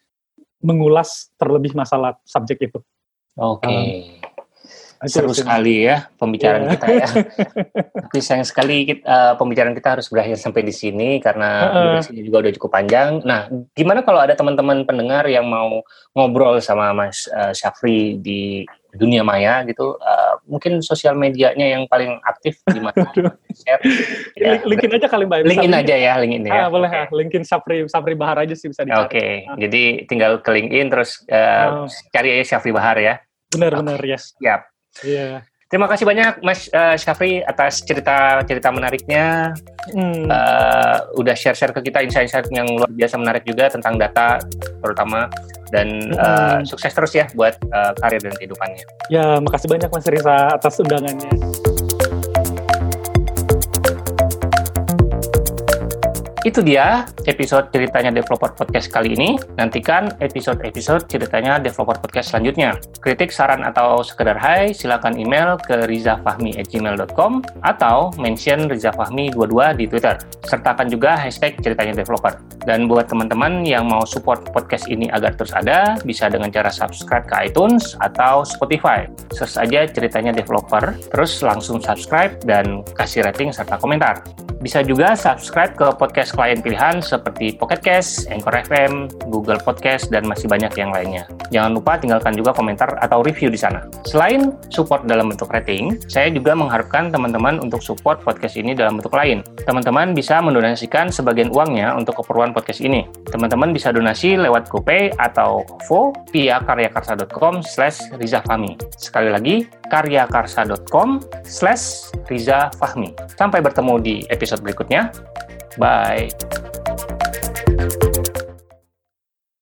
mengulas terlebih masalah subjek itu. Oke. Okay. Um, Seru sekali ya pembicaraan yeah. kita ya. Tapi sayang sekali kita, uh, eh, pembicaraan kita harus berakhir sampai di sini karena uh, durasinya juga udah cukup panjang. Nah, gimana kalau ada teman-teman pendengar yang mau ngobrol sama Mas uh, Syafri di dunia maya gitu uh, mungkin sosial medianya yang paling aktif di mana share ya. linkin aja kali mbak linkin aja ya linkin ya ah, boleh okay. linkin Sapri Sapri Bahar aja sih bisa dicari oke okay. ah. jadi tinggal ke terus uh, oh. cari aja Sapri Bahar ya benar-benar okay. ya siap iya yeah. Terima kasih banyak Mas uh, Syafri atas cerita-cerita menariknya. Hmm. Uh, udah share-share ke kita insight-insight yang luar biasa menarik juga tentang data terutama dan uh, sukses terus ya buat uh, karir dan kehidupannya. Ya, makasih banyak Mas Risa atas undangannya. Itu dia episode ceritanya Developer Podcast kali ini. Nantikan episode-episode ceritanya Developer Podcast selanjutnya. Kritik, saran, atau sekedar hai, silakan email ke rizafahmi@gmail.com atau mention rizafahmi22 di Twitter. Sertakan juga hashtag ceritanya developer. Dan buat teman-teman yang mau support podcast ini agar terus ada, bisa dengan cara subscribe ke iTunes atau Spotify. Search aja ceritanya developer, terus langsung subscribe dan kasih rating serta komentar. Bisa juga subscribe ke podcast klien pilihan seperti Pocket Cast, Anchor FM, Google Podcast, dan masih banyak yang lainnya. Jangan lupa tinggalkan juga komentar atau review di sana. Selain support dalam bentuk rating, saya juga mengharapkan teman-teman untuk support podcast ini dalam bentuk lain. Teman-teman bisa mendonasikan sebagian uangnya untuk keperluan podcast ini. Teman-teman bisa donasi lewat GoPay atau OVO via karyakarsa.com slash rizafami. Sekali lagi, karyakarsa.com slash rizafahmi. Sampai bertemu di episode berikutnya. Bye.